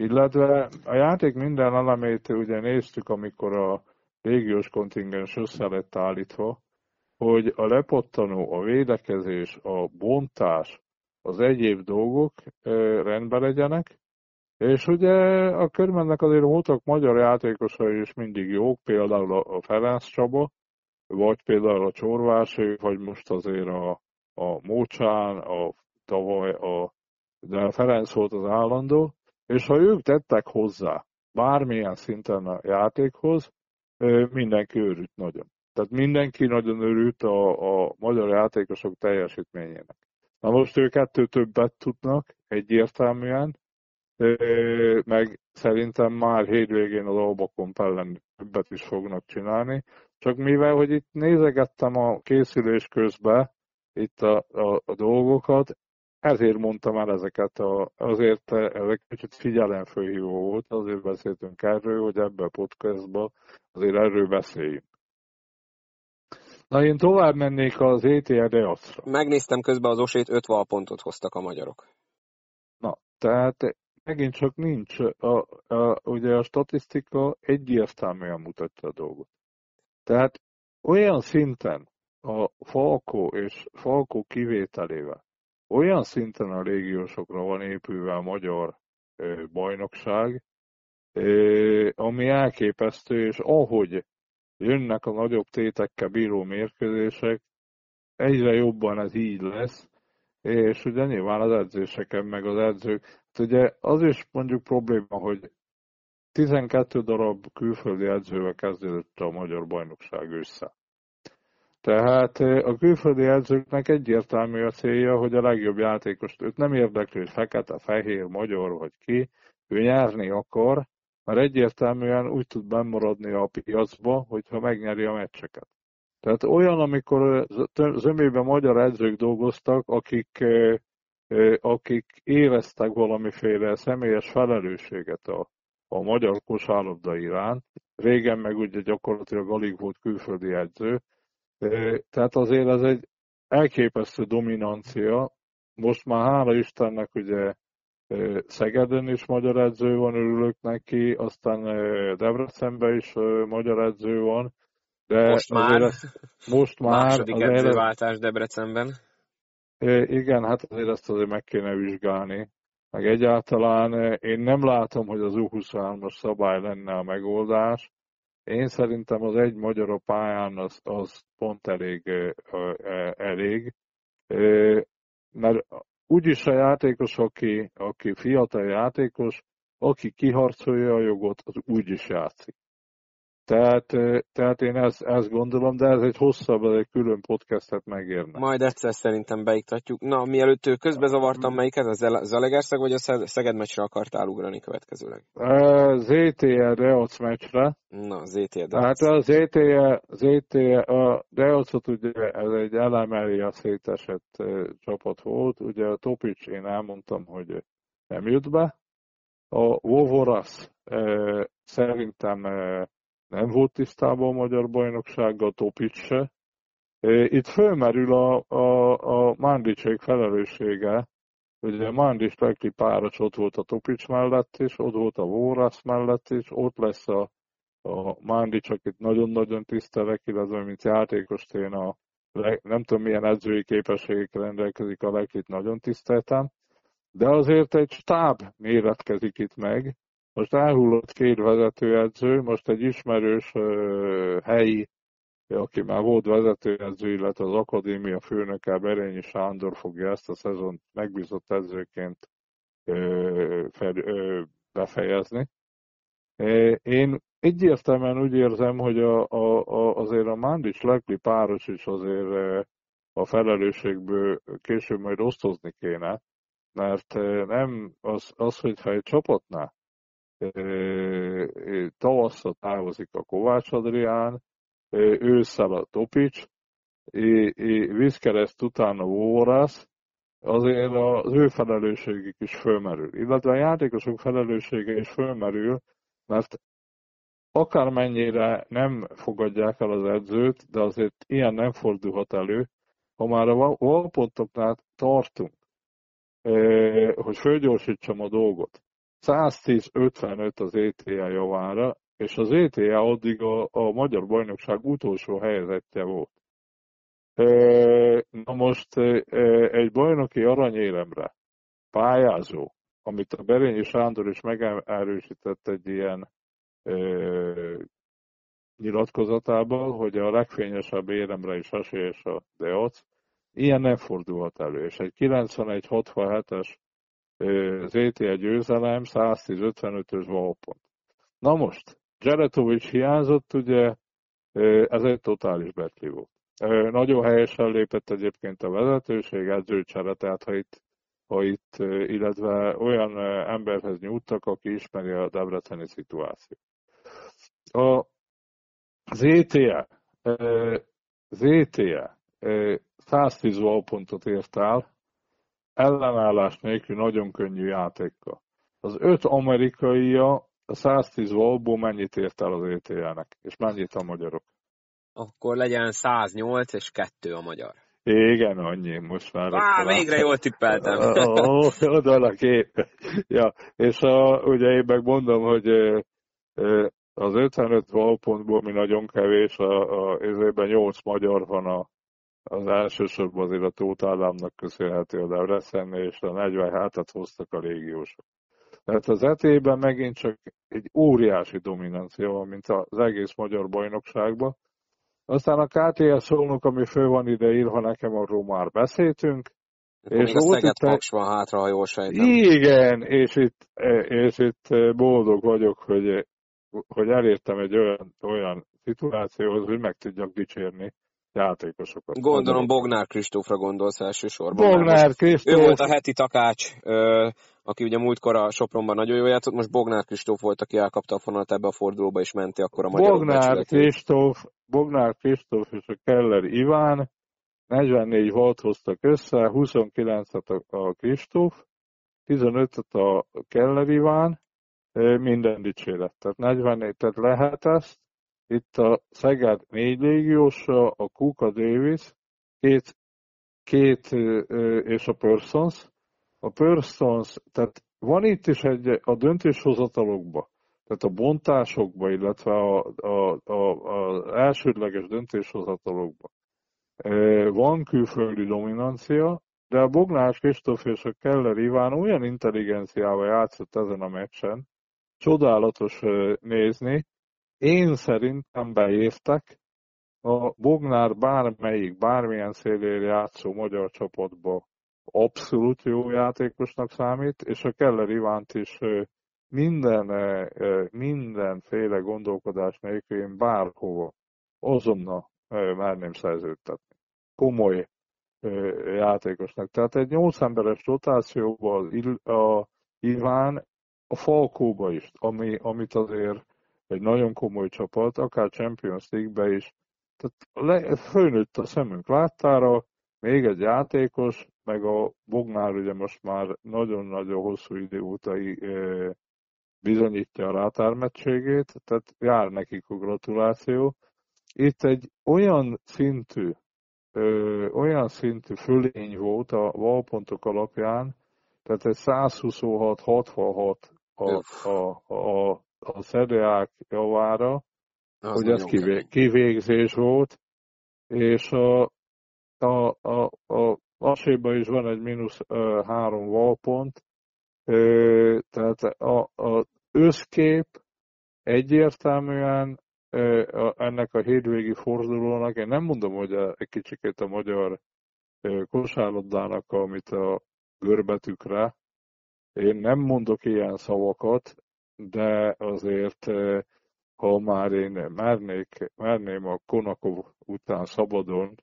Illetve a játék minden elemét ugye néztük, amikor a légiós kontingens össze lett állítva, hogy a lepottanó, a védekezés, a bontás, az egyéb dolgok rendben legyenek, és ugye a körmennek azért voltak magyar játékosai is mindig jók, például a Ferenc Csaba, vagy például a Csorvási, vagy most azért a, a Mócsán, a tavaly a, de a Ferenc volt az állandó, és ha ők tettek hozzá bármilyen szinten a játékhoz, mindenki őrült nagyon. Tehát mindenki nagyon örült a, a magyar játékosok teljesítményének. Na most ők ettől többet tudnak, egyértelműen, meg szerintem már hétvégén az Albakon ellen többet is fognak csinálni. Csak mivel, hogy itt nézegettem a készülés közben itt a, a, a dolgokat, ezért mondtam el ezeket, a, azért ezek kicsit figyelemfőhívó volt, azért beszéltünk erről, hogy ebbe a podcastba azért erről beszéljünk. Na én tovább mennék az ETR Deacra. Megnéztem közben az osét, 5 pontot hoztak a magyarok. Na, tehát megint csak nincs. A, a, ugye a statisztika egyértelműen mutatja a dolgot. Tehát olyan szinten a Falkó és Falkó kivételével, olyan szinten a légiósokra van épülve a magyar bajnokság, ami elképesztő, és ahogy jönnek a nagyobb tétekkel bíró mérkőzések, egyre jobban ez így lesz, és ugye nyilván az edzéseken, meg az edzők, hát ugye az is mondjuk probléma, hogy 12 darab külföldi edzővel kezdődött a magyar bajnokság össze. Tehát a külföldi edzőknek egyértelmű a célja, hogy a legjobb játékost, őt nem érdekli, hogy fekete, fehér, magyar vagy ki, ő nyerni akar, mert egyértelműen úgy tud bemaradni a piacba, hogyha megnyeri a meccseket. Tehát olyan, amikor zömében magyar edzők dolgoztak, akik, akik éreztek valamiféle személyes felelősséget a, a magyar kosárlabda iránt. Régen meg ugye gyakorlatilag alig volt külföldi edző. Tehát azért ez egy elképesztő dominancia. Most már hála Istennek ugye Szegeden is magyar edző van, örülök neki, aztán Debrecenben is magyar edző van. De most már, ezt, most már második edzőváltás Debrecenben. Igen, hát azért ezt azért meg kéne vizsgálni. Meg egyáltalán én nem látom, hogy az U23-as szabály lenne a megoldás. Én szerintem az egy magyar a pályán az, az pont elég, elég. Mert úgyis a játékos, aki, aki fiatal játékos, aki kiharcolja a jogot, az úgyis játszik. Tehát, tehát én ezt, ezt gondolom, de ez egy hosszabb, ez egy külön podcastet megérne. Majd egyszer szerintem beiktatjuk. Na, mielőtt közbezavartam, melyiket? A Zalegerszeg vagy a Szeged meccsre akartál ugrani következőleg? ZTE Deac meccsre. Na, ZTE Deac. Hát a ZTE, ZTE a Deacot ugye ez egy elemeli a szétesett csapat volt. Ugye a Topics én elmondtam, hogy nem jut be. A Vovoras szerintem nem volt tisztában a magyar bajnoksággal, Topic se. Itt fölmerül a, a, a Mandicsék felelőssége, Ugye Mandis Pekli páros ott volt a Topics mellett is, ott volt a Vórasz mellett is, ott lesz a, a Mandics, akit nagyon-nagyon tisztelek, illetve mint játékos én a nem tudom milyen edzői képességekkel rendelkezik a Leklit, nagyon tiszteltem, de azért egy stáb méretkezik itt meg. Most elhullott két vezetőedző, most egy ismerős helyi aki már volt vezetőedző, illetve az akadémia főnöke Berényi Sándor fogja ezt a szezont megbízott edzőként befejezni. Én egyértelműen úgy érzem, hogy a, a, a, azért a Mandics Lekli páros is azért a felelősségből később majd osztozni kéne, mert nem az, az hogyha egy csapatnál tavasszal távozik a Kovács Adrián, ősszel a Topics, vízkereszt utána Órász, azért az ő felelősségük is fölmerül. Illetve a játékosok felelőssége is fölmerül, mert akármennyire nem fogadják el az edzőt, de azért ilyen nem fordulhat elő, ha már a valpontoknál tartunk, hogy fölgyorsítsam a dolgot. 110-55 az ETA javára, és az ETA addig a, a magyar bajnokság utolsó helyezettje volt. Na most egy bajnoki aranyéremre pályázó, amit a Berényi Sándor is megerősített egy ilyen nyilatkozatában, hogy a legfényesebb éremre is esélyes a Deac, ilyen nem fordulhat elő. És egy 91-67-es ZTE győzelem 110-55-ös valpont. Na most, Zseretovics hiányzott, ugye ez egy totális betli volt. Nagyon helyesen lépett egyébként a vezetőség, edzőcsere, tehát ha itt, ha itt, illetve olyan emberhez nyújtak, aki ismeri a debreceni szituációt. A ZTE, ZTE 110 pontot ért el, ellenállás nélkül nagyon könnyű játékkal. Az öt amerikaia a 110 voltból mennyit ért el az ETL-nek, és mennyit a magyarok? Akkor legyen 108 és 2 a magyar. Igen, annyi, most már. Á, végre jól tippeltem. Oda a kép. Ja, és a, ugye én meg mondom, hogy az 55 valpontból mi nagyon kevés, a, a, a 8 magyar van a, az elsősorban azért a Tóth Államnak köszönhető a Debrecen, és a 47-et hoztak a régiósok. Tehát az etében megint csak egy óriási dominancia van, mint az egész magyar bajnokságban. Aztán a KTS szólnok, ami fő van ide írva, nekem arról már beszéltünk. És még a Szeged Paks van hátra, ha jól sejtem. Igen, és itt, és itt boldog vagyok, hogy, hogy elértem egy olyan, olyan szituációhoz, hogy meg tudjak dicsérni játékosokat. Gondolom Bognár Kristófra gondolsz elsősorban. Bognár Kristóf. Ő volt a heti takács, aki ugye múltkor a Sopronban nagyon jól játszott, most Bognár Kristóf volt, aki elkapta a fonalat ebbe a fordulóba, és menti akkor a magyar Bognár Kristóf, Bognár Kristóf és a Keller Iván 44 volt hoztak össze, 29-et a Kristóf, 15-et a Keller Iván, minden dicséret. Tehát 44, tehát lehet ezt, itt a Szeged négy légiósa, a Kuka Davis, két, két és a Persons. A Persons, tehát van itt is egy a döntéshozatalokba, tehát a bontásokba, illetve a, a, a, a elsődleges döntéshozatalokba. Van külföldi dominancia, de a Bognás Kristóf és a Keller Iván olyan intelligenciával játszott ezen a meccsen, csodálatos nézni, én szerintem beértek, a Bognár bármelyik, bármilyen szélére játszó magyar csapatba abszolút jó játékosnak számít, és a Keller Ivánt is minden, mindenféle gondolkodás nélkül én bárhova azonnal merném szerződtetni. Komoly játékosnak. Tehát egy nyolc emberes rotációval a Iván a Falkóba is, ami, amit azért egy nagyon komoly csapat, akár Champions League-be is. Tehát le, fölnőtt a szemünk láttára, még egy játékos, meg a Bognár ugye most már nagyon-nagyon hosszú idő óta bizonyítja a rátármettségét, tehát jár nekik a gratuláció. Itt egy olyan szintű ö, olyan szintű fölény volt a valpontok alapján, tehát egy 126-66 a, a, a, a szedeák javára, az hogy ez kivé, kivégzés volt, és a, a, a, a Aséban is van egy mínusz három valpont, ö, tehát a, a összkép egyértelműen ennek a hétvégi fordulónak, én nem mondom, hogy egy kicsikét a magyar kosárlabdának, amit a görbetükre, én nem mondok ilyen szavakat, de azért, ha már én mernék, merném a Konakov után szabadon,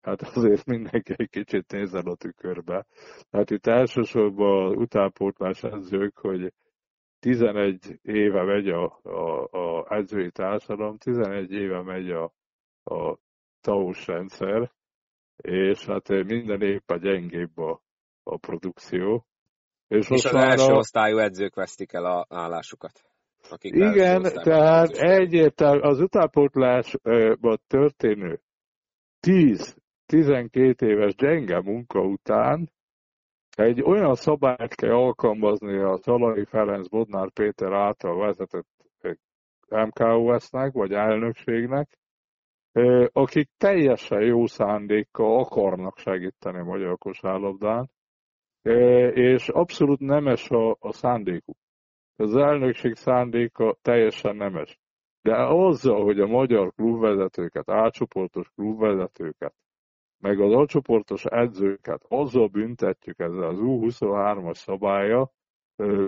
hát azért mindenki egy kicsit nézzen a tükörbe. Tehát itt elsősorban utánpótlás edzők, hogy 11 éve megy a, a, a edzői társadalom, 11 éve megy a, a TAUS rendszer, és hát minden a gyengébb a, a produkció. És, és az első a... osztályú edzők vesztik el a állásukat. Akik Igen, tehát egyértelmű az utánpótlásban történő 10-12 éves gyenge munka után egy olyan szabályt kell alkalmazni a Szalai Ferenc Bodnár Péter által vezetett MKOS-nek, vagy elnökségnek, akik teljesen jó szándékkal akarnak segíteni a magyar kosárlabdán, és abszolút nemes a, a szándékuk. Az elnökség szándéka teljesen nemes. De azzal, hogy a magyar klubvezetőket, átcsoportos klubvezetőket meg az alcsoportos edzőket azzal büntetjük, ezzel az U23-as szabálya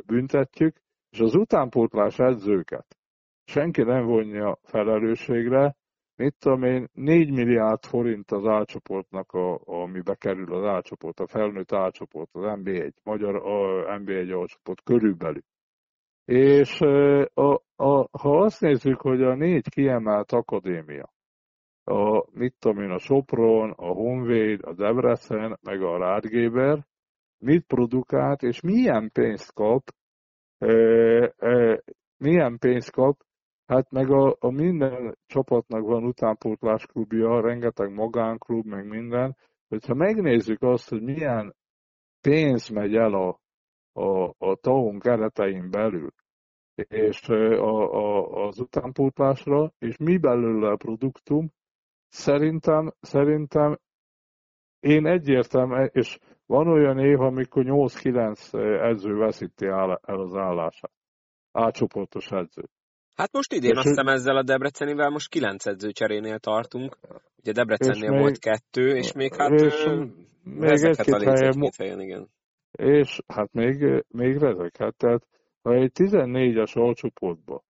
büntetjük, és az utánpótlás edzőket senki nem vonja felelősségre, mit tudom én, 4 milliárd forint az álcsoportnak, a, amibe kerül az álcsoport, a felnőtt álcsoport, az MB1, magyar a MB1 álcsoport körülbelül. És a, a, ha azt nézzük, hogy a négy kiemelt akadémia, a, mit tudom én, a Sopron, a Honvéd, a Debrecen, meg a Rádgéber, mit produkált, és milyen pénzt kap, e, e, milyen pénzt kap, hát meg a, a minden csapatnak van utánpótlás klubja, rengeteg magánklub, meg minden, hogyha megnézzük azt, hogy milyen pénz megy el a, a, a TAUN keretein belül, és a, a, az utánpótlásra, és mi belőle a produktum, Szerintem, szerintem én egyértelmű, és van olyan év, amikor 8-9 edző veszíti el az állását. Átcsoportos edző. Hát most idén azt hiszem ezzel a Debrecenivel most 9 edzőcserénél tartunk. Ugye Debrecennél még, volt kettő, és még hát és még egy-két a helyen, helyen, igen. És hát még, még rezeket. Tehát ha egy 14-es alcsoportban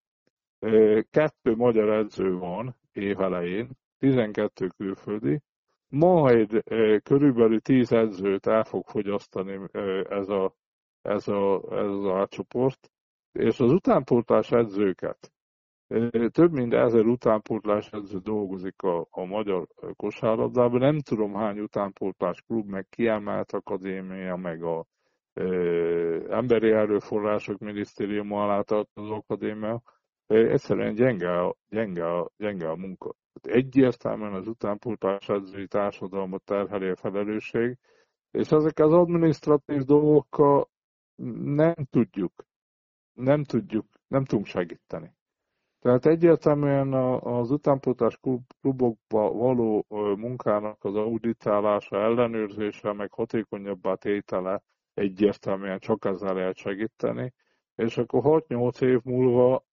kettő magyar edző van évelején, 12 külföldi, majd körülbelül 10 edzőt el fog fogyasztani ez, a, ez, a, ez az átcsoport, és az utánpótlás edzőket, több mint ezer utánpótlás edző dolgozik a, a magyar kosárlabdában, nem tudom hány utánpótlás klub, meg kiemelt akadémia, meg a e, emberi erőforrások minisztériuma alá az akadémia, egyszerűen gyenge a, gyenge gyenge a munka. Egyértelműen az utánpótlás edzői társadalmat terheli a felelősség, és ezek az administratív dolgokkal nem tudjuk, nem tudjuk, nem tudunk segíteni. Tehát egyértelműen az utánpótlás klubokba való munkának az auditálása, ellenőrzése, meg hatékonyabbá tétele egyértelműen csak ezzel lehet segíteni, és akkor 6-8 év múlva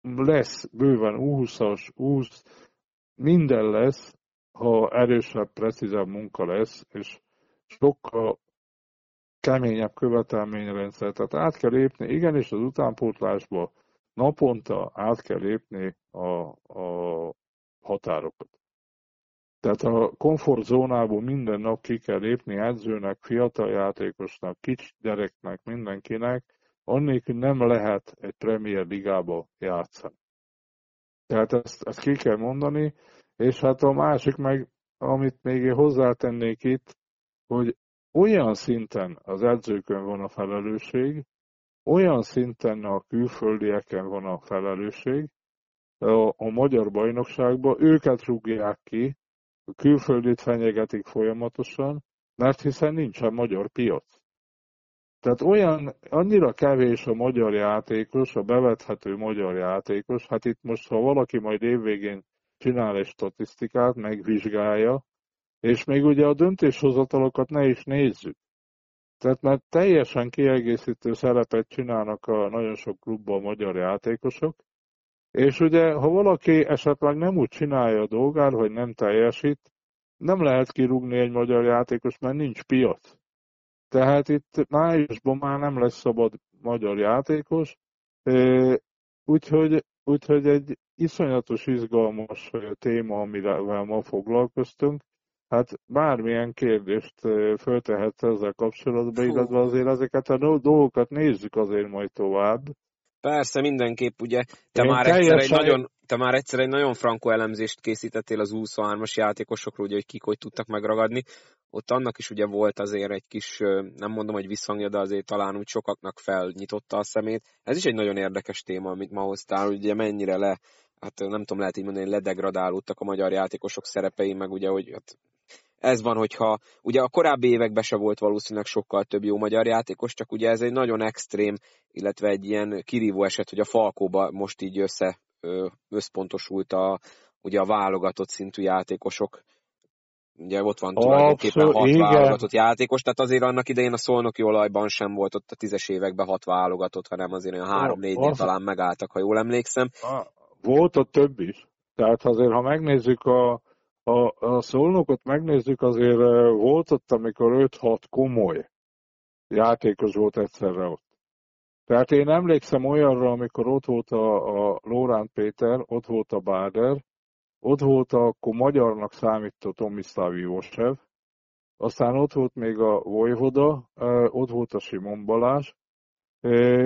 lesz bőven U20-as, 20, minden lesz, ha erősebb, precízebb munka lesz, és sokkal keményebb követelményrendszer. Tehát át kell lépni, igenis az utánpótlásba naponta át kell lépni a, a határokat. Tehát a komfortzónából minden nap ki kell lépni edzőnek, fiatal játékosnak, kicsi gyereknek, mindenkinek, annélkül nem lehet egy Premier Ligába játszani. Tehát ezt, ezt ki kell mondani, és hát a másik meg, amit még én hozzátennék itt, hogy olyan szinten az edzőkön van a felelősség, olyan szinten a külföldieken van a felelősség, a, a magyar bajnokságban, őket rúgják ki, külföldit fenyegetik folyamatosan, mert hiszen nincsen magyar piac. Tehát olyan, annyira kevés a magyar játékos, a bevethető magyar játékos, hát itt most, ha valaki majd évvégén csinál egy statisztikát, megvizsgálja, és még ugye a döntéshozatalokat ne is nézzük. Tehát mert teljesen kiegészítő szerepet csinálnak a nagyon sok klubban magyar játékosok, és ugye, ha valaki esetleg nem úgy csinálja a dolgát, hogy nem teljesít, nem lehet kirúgni egy magyar játékos, mert nincs piac. Tehát itt májusban már nem lesz szabad magyar játékos, úgyhogy, úgyhogy egy iszonyatos izgalmas téma, amivel ma foglalkoztunk. Hát bármilyen kérdést föltehetsz ezzel kapcsolatban, illetve azért ezeket a dolgokat nézzük azért majd tovább. Persze, mindenképp, ugye, te Én már, egyszer egy nagyon, te már egyszer egy nagyon frankó elemzést készítettél az 23-as játékosokról, ugye, hogy kik hogy tudtak megragadni. Ott annak is ugye volt azért egy kis, nem mondom, hogy visszhangja, de azért talán úgy sokaknak felnyitotta a szemét. Ez is egy nagyon érdekes téma, amit ma hoztál, ugye mennyire le, hát nem tudom, lehet így mondani, ledegradálódtak a magyar játékosok szerepei, meg ugye, hogy hát ez van, hogyha ugye a korábbi években se volt valószínűleg sokkal több jó magyar játékos, csak ugye ez egy nagyon extrém, illetve egy ilyen kirívó eset, hogy a Falkóba most így össze összpontosult a, ugye a válogatott szintű játékosok. Ugye ott van tulajdonképpen hat igen. válogatott játékos, tehát azért annak idején a szolnoki olajban sem volt ott a tízes években hat válogatott, hanem azért olyan három-négynél talán megálltak, ha jól emlékszem. Volt ott több is. Tehát azért, ha megnézzük a, a, a szolnokot megnézzük, azért volt ott, amikor 5-6 komoly játékos volt egyszerre ott. Tehát én emlékszem olyanra, amikor ott volt a, a Lórán Péter, ott volt a Báder, ott volt a, akkor magyarnak számító Tomiszláv Jósev, aztán ott volt még a Vojvoda, ott volt a Simon Balázs.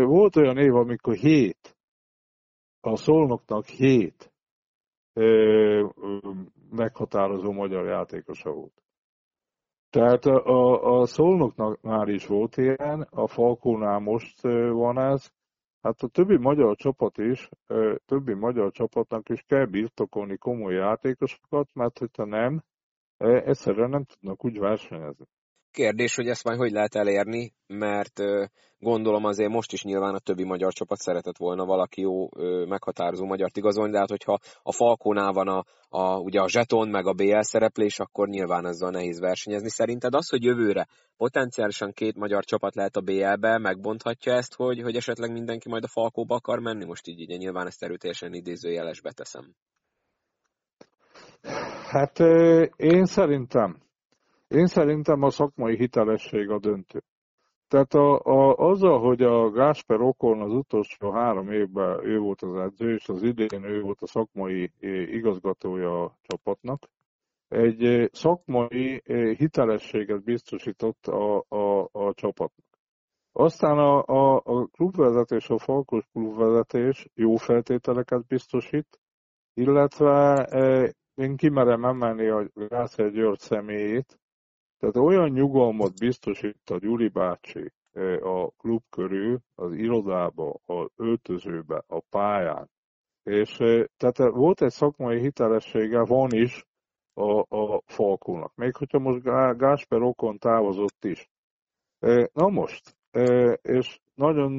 Volt olyan év, amikor hét, a szolnoknak hét meghatározó magyar játékosa volt. Tehát a, a Szolnoknak már is volt ilyen, a Falkónál most van ez, hát a többi magyar csapat is, többi magyar csapatnak is kell birtokolni komoly játékosokat, mert hogyha nem, egyszerűen nem tudnak úgy versenyezni. Kérdés, hogy ezt majd hogy lehet elérni, mert gondolom azért most is nyilván a többi magyar csapat szeretett volna valaki jó meghatározó magyar igazolni, de hát hogyha a Falkónál van a, a, ugye a zseton meg a BL szereplés, akkor nyilván ezzel nehéz versenyezni. Szerinted az, hogy jövőre potenciálisan két magyar csapat lehet a BL-be, megbonthatja ezt, hogy, hogy esetleg mindenki majd a Falkóba akar menni? Most így ugye nyilván ezt erőteljesen idézőjelesbe teszem. Hát én szerintem én szerintem a szakmai hitelesség a döntő. Tehát a, a, azzal, hogy a Gásper Okon az utolsó három évben ő volt az edző, és az idén ő volt a szakmai igazgatója a csapatnak, egy szakmai hitelességet biztosított a, a, a csapatnak. Aztán a, a, a klubvezetés, a Falkos klubvezetés jó feltételeket biztosít, illetve én kimerem emelni a Gászer György személyét, tehát olyan nyugalmat biztosít a Gyuri bácsi a klub körül, az irodába, az öltözőbe, a pályán. És tehát volt egy szakmai hitelessége, van is a, a Falkónak. Még hogyha most Gásper Okon távozott is. Na most, és nagyon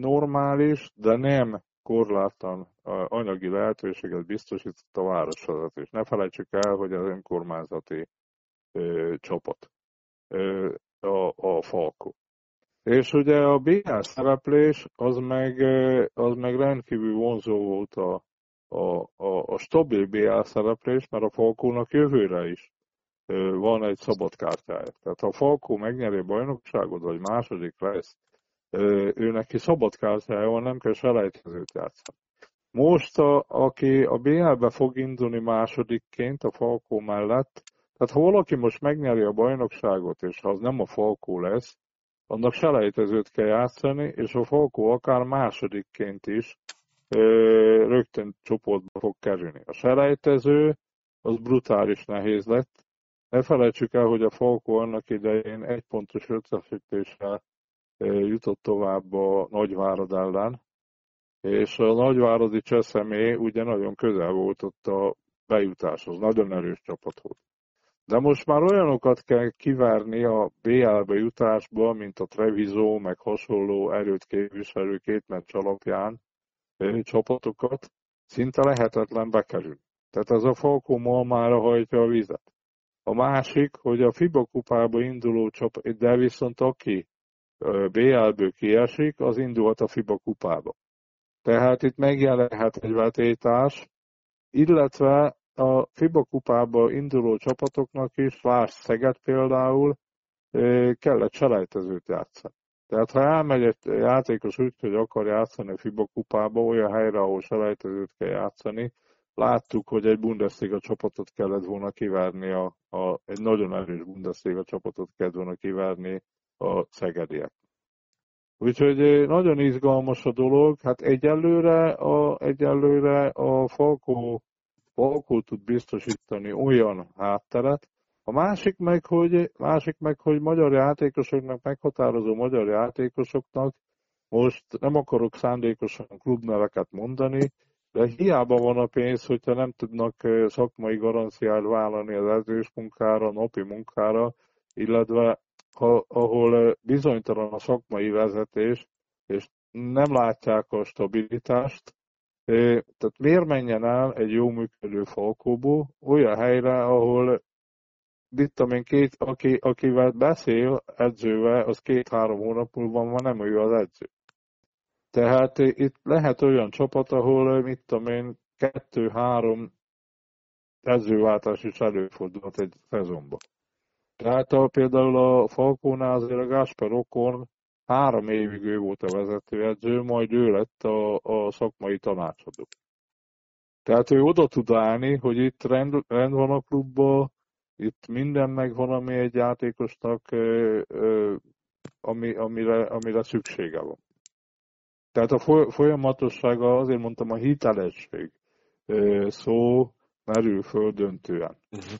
normális, de nem korlátlan anyagi lehetőséget biztosított a városvezetés. Ne felejtsük el, hogy az önkormányzati ö, csapat, ö, a, a Falko. És ugye a BL szereplés az meg, az meg rendkívül vonzó volt a, a, a, a stabil BL szereplés, mert a Falkónak jövőre is van egy szabad kártyája. Tehát ha a Falkó megnyeri a bajnokságot, vagy második lesz, ő neki szabad kártyája van, nem kell selejtezőt játszani. Most, a, aki a BL-be fog indulni másodikként a Falkó mellett, tehát ha valaki most megnyeri a bajnokságot, és ha az nem a Falkó lesz, annak selejtezőt kell játszani, és a Falkó akár másodikként is ö, rögtön csoportba fog kerülni. A selejtező az brutális nehéz lett. Ne felejtsük el, hogy a Falkó annak idején egy pontos összefűtéssel jutott tovább a Nagyvárad ellen, és a Nagyváradi Cseszemé ugye nagyon közel volt ott a bejutáshoz, nagyon erős csapat volt. De most már olyanokat kell kivárni a BL-be jutásba, mint a Treviso, meg hasonló erőt képviselő két meccs alapján csapatokat, szinte lehetetlen bekerülni. Tehát ez a Falkó malmára hajtja a vizet. A másik, hogy a FIBA kupába induló csapat, de viszont aki BL-ből kiesik, az indult a FIBA kupába. Tehát itt megjelenhet egy vetétás, illetve a FIBA kupába induló csapatoknak is, Lásd Szeged például, kellett selejtezőt játszani. Tehát ha elmegy egy játékos úgy, hogy akar játszani a FIBA kupába, olyan helyre, ahol selejtezőt kell játszani, láttuk, hogy egy Bundesliga csapatot kellett volna kivárni, a, a, egy nagyon erős Bundesliga csapatot kellett volna kivárni a szegediek. Úgyhogy nagyon izgalmas a dolog. Hát egyelőre a, egyelőre a Falkó, Falkó tud biztosítani olyan hátteret, a másik meg, hogy, másik meg, hogy magyar játékosoknak, meghatározó magyar játékosoknak, most nem akarok szándékosan klubneveket mondani, de hiába van a pénz, hogyha nem tudnak szakmai garanciát vállalni az edzős munkára, napi munkára, illetve ha, ahol bizonytalan a szakmai vezetés, és nem látják a stabilitást, tehát miért menjen el egy jó működő falkóból olyan helyre, ahol itt én két, aki, akivel beszél edzővel, az két-három hónap múlva van nem ő az edző. Tehát itt lehet olyan csapat, ahol, mit tudom én, kettő-három edzőváltás is előfordulhat egy szezonban. Tehát például a Falkónál azért a Gáspár Okon három évig ő volt a vezetőedző, majd ő lett a, a szakmai tanácsadó. Tehát ő oda tud állni, hogy itt rend, rend van a klubban, itt minden megvan, ami egy játékosnak, ami, amire, amire szüksége van. Tehát a folyamatossága, azért mondtam, a hitelesség szó merül föl döntően. Mhm.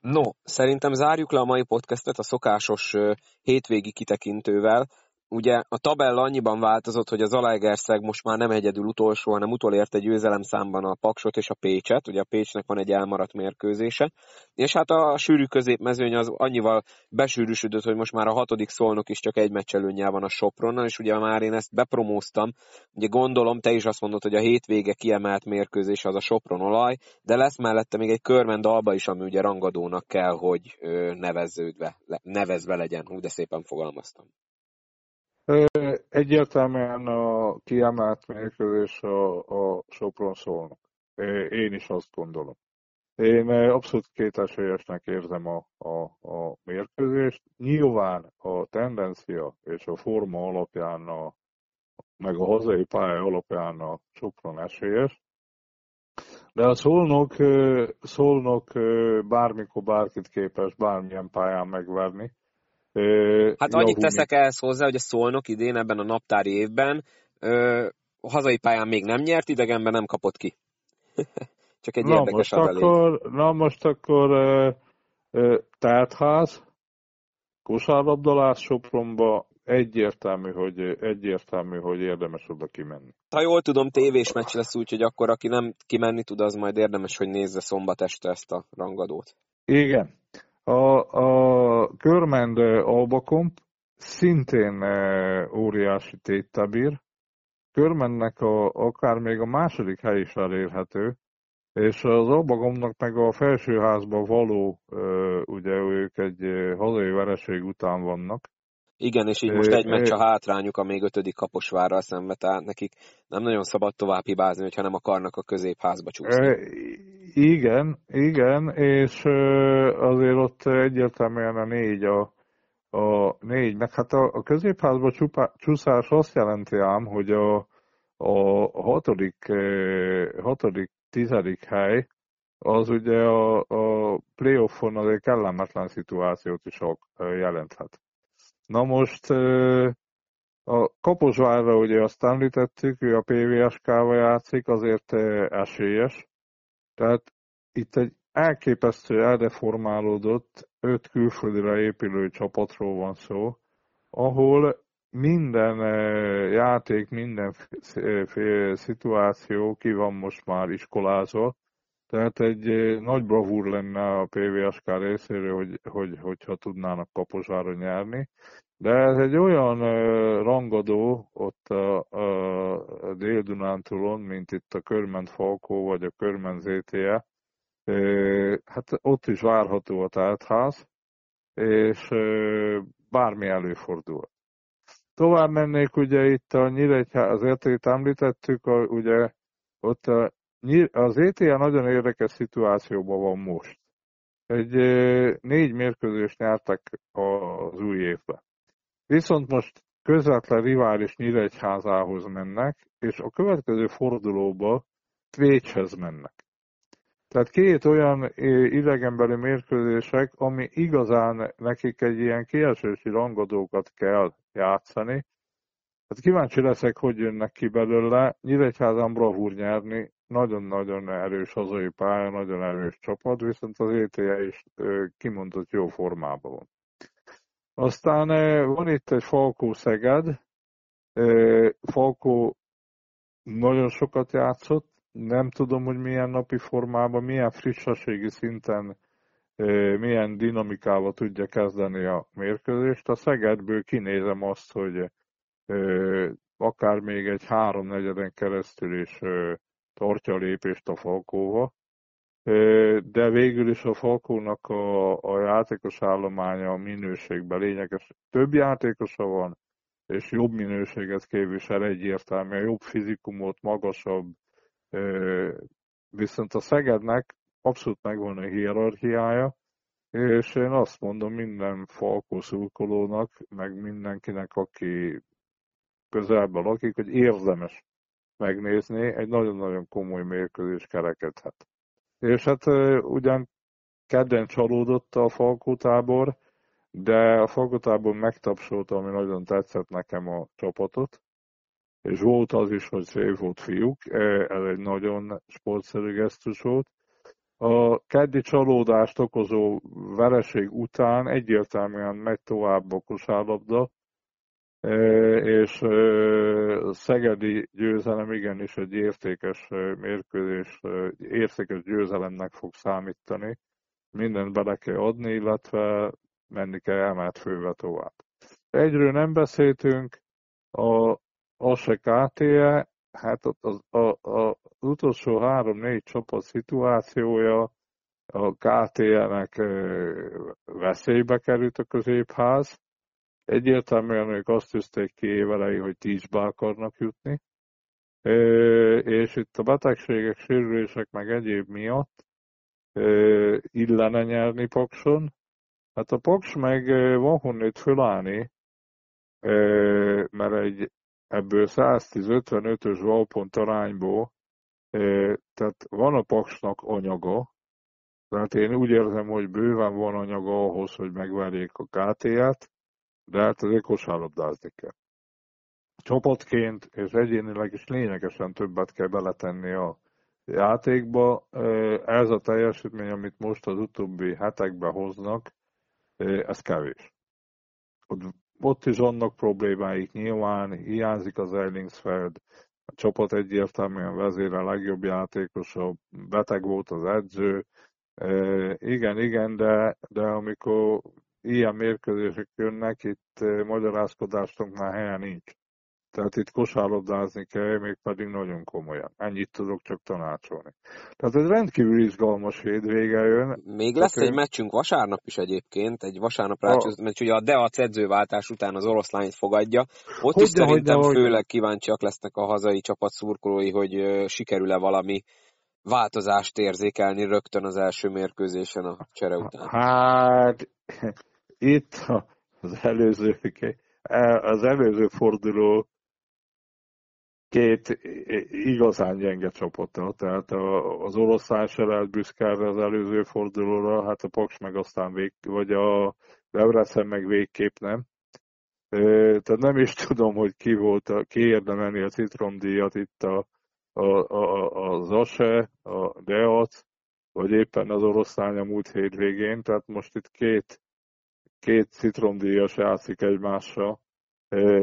No, szerintem zárjuk le a mai podcastet a szokásos hétvégi kitekintővel. Ugye a tabella annyiban változott, hogy az Zalaegerszeg most már nem egyedül utolsó, hanem utolért egy győzelemszámban a Paksot és a Pécset. Ugye a Pécsnek van egy elmaradt mérkőzése. És hát a sűrű középmezőny az annyival besűrűsödött, hogy most már a hatodik szolnok is csak egy meccselőnyel van a Sopronnal, és ugye már én ezt bepromóztam. Ugye gondolom, te is azt mondod, hogy a hétvége kiemelt mérkőzés az a Sopron olaj, de lesz mellette még egy körmend alba is, ami ugye rangadónak kell, hogy neveződve, nevezve legyen. Hú, de szépen fogalmaztam. Egyértelműen a kiemelt mérkőzés a, a Sopron szólnak. Én is azt gondolom. Én abszolút kétesélyesnek érzem a, a, a mérkőzést. Nyilván a tendencia és a forma alapján, a, meg a hazai pálya alapján a Sopron esélyes. De a szolnok, szolnok bármikor bárkit képes bármilyen pályán megverni. Hát annyit teszek ehhez hozzá, hogy a Szolnok idén ebben a naptári évben ö, a hazai pályán még nem nyert, idegenben nem kapott ki. Csak egy na érdekes most akkor, Na most akkor ö, ö, tártház, kosárlabdalás Sopronba, egyértelmű, hogy, egyértelmű, hogy érdemes oda kimenni. Ha jól tudom, tévés meccs lesz, úgyhogy akkor aki nem kimenni tud, az majd érdemes, hogy nézze szombat este ezt a rangadót. Igen, a, a Körmend Albakomp szintén óriási téttel. Körmennek a, akár még a második hely is elérhető, és az Albakomnak meg a felsőházba való, ugye ők egy hazai vereség után vannak. Igen, és így most egy meccs a hátrányuk a még ötödik kaposvárral szembe, tehát nekik nem nagyon szabad tovább hibázni, hogyha nem akarnak a középházba csúszni. Igen, igen, és azért ott egyértelműen a négy a, a négy, meg hát a, a középházba csupá, csúszás azt jelenti ám, hogy a, a hatodik, hatodik, tizedik hely, az ugye a, a playoffon azért kellemetlen szituációt is jelenthet. Na most a Kaposvárra ugye azt említettük, ő a PVSK-val játszik, azért esélyes, tehát itt egy elképesztő eldeformálódott, öt külföldre épülő csapatról van szó, ahol minden játék, minden szituáció ki van most már iskolázva, Tehát egy nagy bravúr lenne a PVSK részéről, hogy, hogy, hogyha tudnának Kaposváron nyerni. De ez egy olyan rangadó ott a, a Dél-Dunántúlon, mint itt a Körment Falkó vagy a Körment ZTE. Hát ott is várható a teltház, és bármi előfordul. Tovább mennék, ugye itt a Nyíregyház, az értét említettük, a, ugye ott a, az ETA nagyon érdekes szituációban van most. Egy négy mérkőzést nyertek az új évben. Viszont most közvetlen rivális Nyíregyházához mennek, és a következő fordulóba Tvécshez mennek. Tehát két olyan idegenbeli mérkőzések, ami igazán nekik egy ilyen kiesősi rangadókat kell játszani. Hát kíváncsi leszek, hogy jönnek ki belőle. Nyíregyházán bravúr nyerni, nagyon-nagyon erős hazai pálya, nagyon erős csapat, viszont az ETE is kimondott jó formában van. Aztán van itt egy Falkó Szeged. Falkó nagyon sokat játszott, nem tudom, hogy milyen napi formában, milyen frissességi szinten, milyen dinamikával tudja kezdeni a mérkőzést. A Szegedből kinézem azt, hogy akár még egy háromnegyeden keresztül is tartja a lépést a Falkóval de végül is a Falkónak a, a játékos állománya a minőségben lényeges. Több játékosa van, és jobb minőséget képvisel egyértelműen, jobb fizikumot, magasabb. Viszont a Szegednek abszolút megvan a hierarchiája, és én azt mondom minden Falkó szurkolónak, meg mindenkinek, aki közelben lakik, hogy érdemes megnézni, egy nagyon-nagyon komoly mérkőzés kerekedhet. És hát ugyan kedden csalódott a Falkó tábor, de a Falkó tábor megtapsolta, ami nagyon tetszett nekem a csapatot, és volt az is, hogy szép volt fiúk, ez egy nagyon sportszerű gesztus volt. A keddi csalódást okozó vereség után egyértelműen megy tovább a kosárlabda, és Szegedi győzelem igenis egy értékes mérkőzés, értékes győzelemnek fog számítani. Mindent bele kell adni, illetve menni kell emelt főve tovább. Egyről nem beszéltünk, a, a se KTE, hát az, a, az utolsó három-négy csapat szituációja a KTE-nek veszélybe került a középház, Egyértelműen ők azt tűzték ki évelei, hogy tízbe akarnak jutni, és itt a betegségek, sérülések meg egyéb miatt illene nyerni Pakson. Hát a Paks meg van honnét fölállni, mert egy ebből 110-55-ös valpont arányból, tehát van a Paksnak anyaga, tehát én úgy érzem, hogy bőven van anyaga ahhoz, hogy megverjék a KT-et, de hát azért kosárlabdázni kell. Csapatként és egyénileg is lényegesen többet kell beletenni a játékba. Ez a teljesítmény, amit most az utóbbi hetekben hoznak, ez kevés. Ott, is vannak problémáik nyilván, hiányzik az Erlingsfeld, a csapat egyértelműen vezére legjobb játékosa, beteg volt az edző, igen, igen, de, de amikor ilyen mérkőzések jönnek, itt magyarázkodásnak már helyen nincs. Tehát itt kosárlabdázni kell, még pedig nagyon komolyan. Ennyit tudok csak tanácsolni. Tehát ez rendkívül izgalmas hétvége jön. Még lesz egy meccsünk vasárnap is egyébként, egy vasárnap rácsúsz, mert ugye a Deac edzőváltás után az oroszlányt fogadja. Ott hogy is de, szerintem hogy főleg kíváncsiak lesznek a hazai csapat szurkolói, hogy sikerül-e valami változást érzékelni rögtön az első mérkőzésen a csere után. Hát itt az előző, az előző forduló két igazán gyenge csapata, tehát az oroszlán se lehet büszke az előző fordulóra, hát a Paks meg aztán vég, vagy a Debrecen meg végképp nem. Tehát nem is tudom, hogy ki volt, a, ki érdemelni a citromdíjat itt a, a, a, az ASE, a Deac, vagy éppen az oroszlány a múlt hétvégén, tehát most itt két két citromdíjas játszik egymással,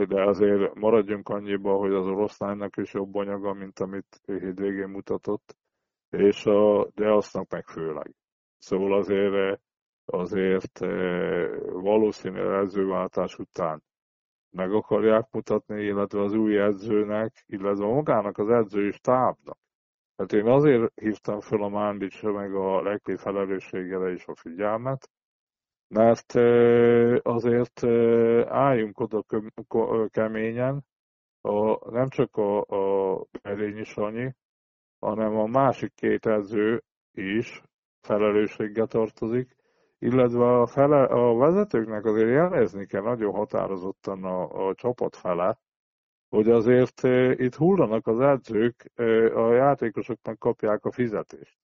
de azért maradjunk annyiba, hogy az oroszlánynak is jobb anyaga, mint amit hétvégén mutatott. és a Deasznak meg főleg. Szóval azért, azért valószínű edzőváltás után meg akarják mutatni, illetve az új edzőnek, illetve magának az edző is tábnak. Hát én azért hívtam fel a Mándicsra meg a legfőbb felelősségére is a figyelmet, mert azért álljunk oda keményen, a, nem csak a, a Berényi Sanyi, hanem a másik két edző is felelősséggel tartozik, illetve a, fele, a vezetőknek azért jelezni kell nagyon határozottan a, a csapat fele, hogy azért itt hullanak az edzők, a játékosoknak kapják a fizetést.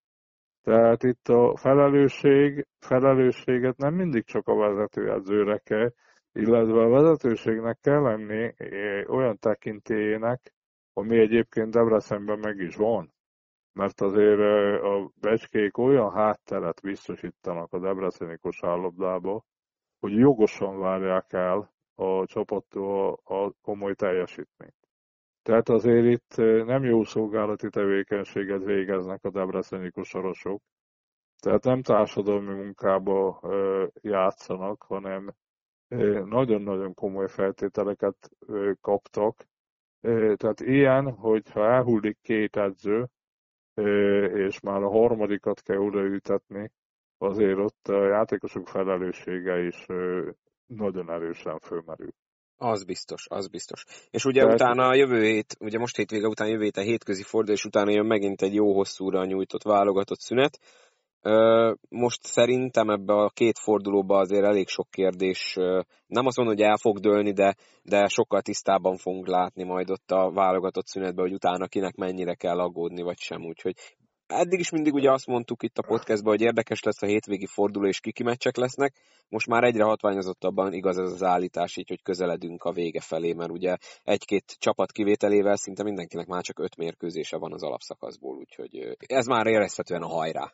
Tehát itt a felelősség, felelősséget nem mindig csak a vezetőedzőre kell, illetve a vezetőségnek kell lenni olyan tekintélyének, ami egyébként Debrecenben meg is van. Mert azért a becskék olyan hátteret biztosítanak a debreceni kosárlabdába, hogy jogosan várják el a csapattól a komoly teljesítményt. Tehát azért itt nem jó szolgálati tevékenységet végeznek a debreceni kosarosok, tehát nem társadalmi munkába játszanak, hanem nagyon-nagyon komoly feltételeket kaptak. Tehát ilyen, hogyha elhullik két edző, és már a harmadikat kell odaültetni, azért ott a játékosok felelőssége is nagyon erősen fölmerül. Az biztos, az biztos. És ugye Tehát... utána a jövő hét, ugye most hétvége után jövő héten hétközi fordul, és utána jön megint egy jó hosszúra nyújtott válogatott szünet. Most szerintem ebbe a két fordulóba azért elég sok kérdés, nem azt mondom, hogy el fog dőlni, de, de sokkal tisztában fogunk látni majd ott a válogatott szünetbe, hogy utána kinek mennyire kell aggódni, vagy sem. Úgyhogy eddig is mindig ugye azt mondtuk itt a podcastban, hogy érdekes lesz a hétvégi forduló és kiki meccsek lesznek. Most már egyre hatványozottabban igaz ez az állítás, így hogy közeledünk a vége felé, mert ugye egy-két csapat kivételével szinte mindenkinek már csak öt mérkőzése van az alapszakaszból, úgyhogy ez már érezhetően a hajrá.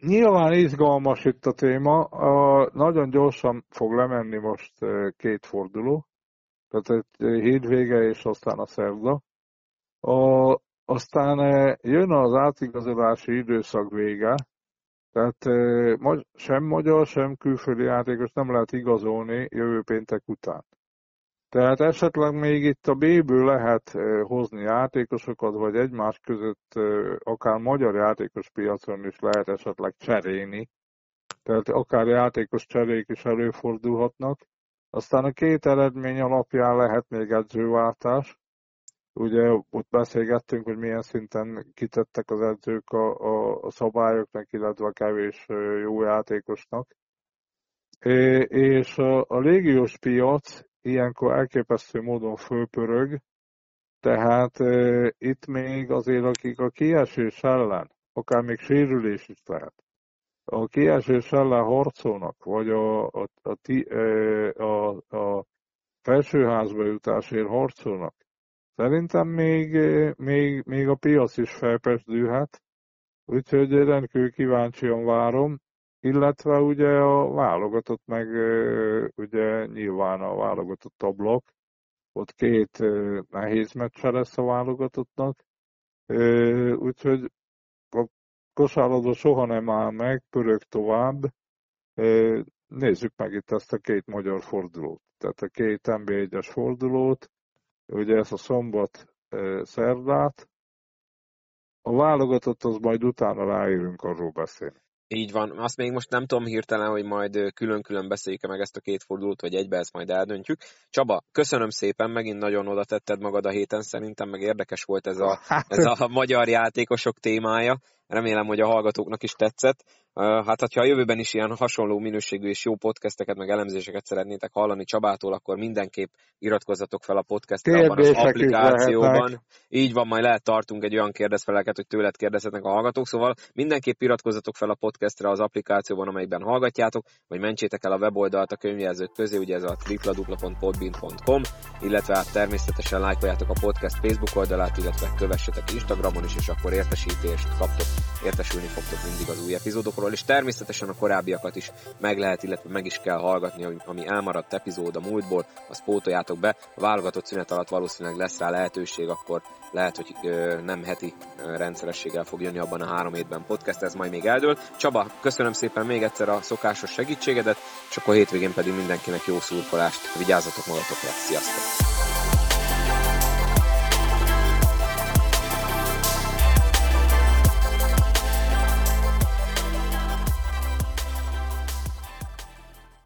Nyilván izgalmas itt a téma. A, nagyon gyorsan fog lemenni most két forduló, tehát egy hétvége és aztán a szerda. A, aztán jön az átigazolási időszak vége, tehát sem magyar, sem külföldi játékos nem lehet igazolni jövő péntek után. Tehát esetleg még itt a B-ből lehet hozni játékosokat, vagy egymás között akár magyar játékos piacon is lehet esetleg cserélni. Tehát akár játékos cserék is előfordulhatnak. Aztán a két eredmény alapján lehet még edzőváltás. Ugye ott beszélgettünk, hogy milyen szinten kitettek az edzők a, a, a szabályoknak, illetve a kevés jó játékosnak. É, és a, a légiós piac ilyenkor elképesztő módon fölpörög, tehát e, itt még azért, akik a kiesés ellen, akár még sérülés is lehet, a kiesés ellen harcolnak, vagy a, a, a, a, a felsőházba jutásért harcolnak, szerintem még, még, még a piac is felpesdülhet, úgyhogy rendkívül kíváncsian várom, illetve ugye a válogatott meg ugye nyilván a válogatott ablak, ott két nehéz meccse lesz a válogatottnak, úgyhogy a kosárlabda soha nem áll meg, pörög tovább. Nézzük meg itt ezt a két magyar fordulót, tehát a két NB1-es fordulót, ugye ez a szombat szerdát, a válogatott az majd utána ráérünk arról beszélni. Így van. Azt még most nem tudom hirtelen, hogy majd külön-külön beszéljük meg ezt a két fordulót, vagy egybe ezt majd eldöntjük. Csaba, köszönöm szépen, megint nagyon oda tetted magad a héten, szerintem meg érdekes volt ez a, ez a magyar játékosok témája. Remélem, hogy a hallgatóknak is tetszett. Hát, ha a jövőben is ilyen hasonló minőségű és jó podcasteket, meg elemzéseket szeretnétek hallani Csabától, akkor mindenképp iratkozzatok fel a podcastre abban az applikációban. Így van, majd lehet tartunk egy olyan kérdezfeleket, hogy tőled kérdezhetnek a hallgatók, szóval mindenképp iratkozzatok fel a podcastre az applikációban, amelyikben hallgatjátok, vagy mentsétek el a weboldalt a könyvjelzők közé, ugye ez a www.podbean.com, illetve hát természetesen lájkoljátok a podcast Facebook oldalát, illetve kövessetek Instagramon is, és akkor értesítést kaptok értesülni fogtok mindig az új epizódokról, és természetesen a korábbiakat is meg lehet, illetve meg is kell hallgatni, ami elmaradt epizód a múltból, azt pótoljátok be. A válogatott szünet alatt valószínűleg lesz rá lehetőség, akkor lehet, hogy nem heti rendszerességgel fog jönni abban a három hétben podcast, ez majd még eldől. Csaba, köszönöm szépen még egyszer a szokásos segítségedet, és akkor hétvégén pedig mindenkinek jó szurkolást, vigyázzatok magatokra, sziasztok!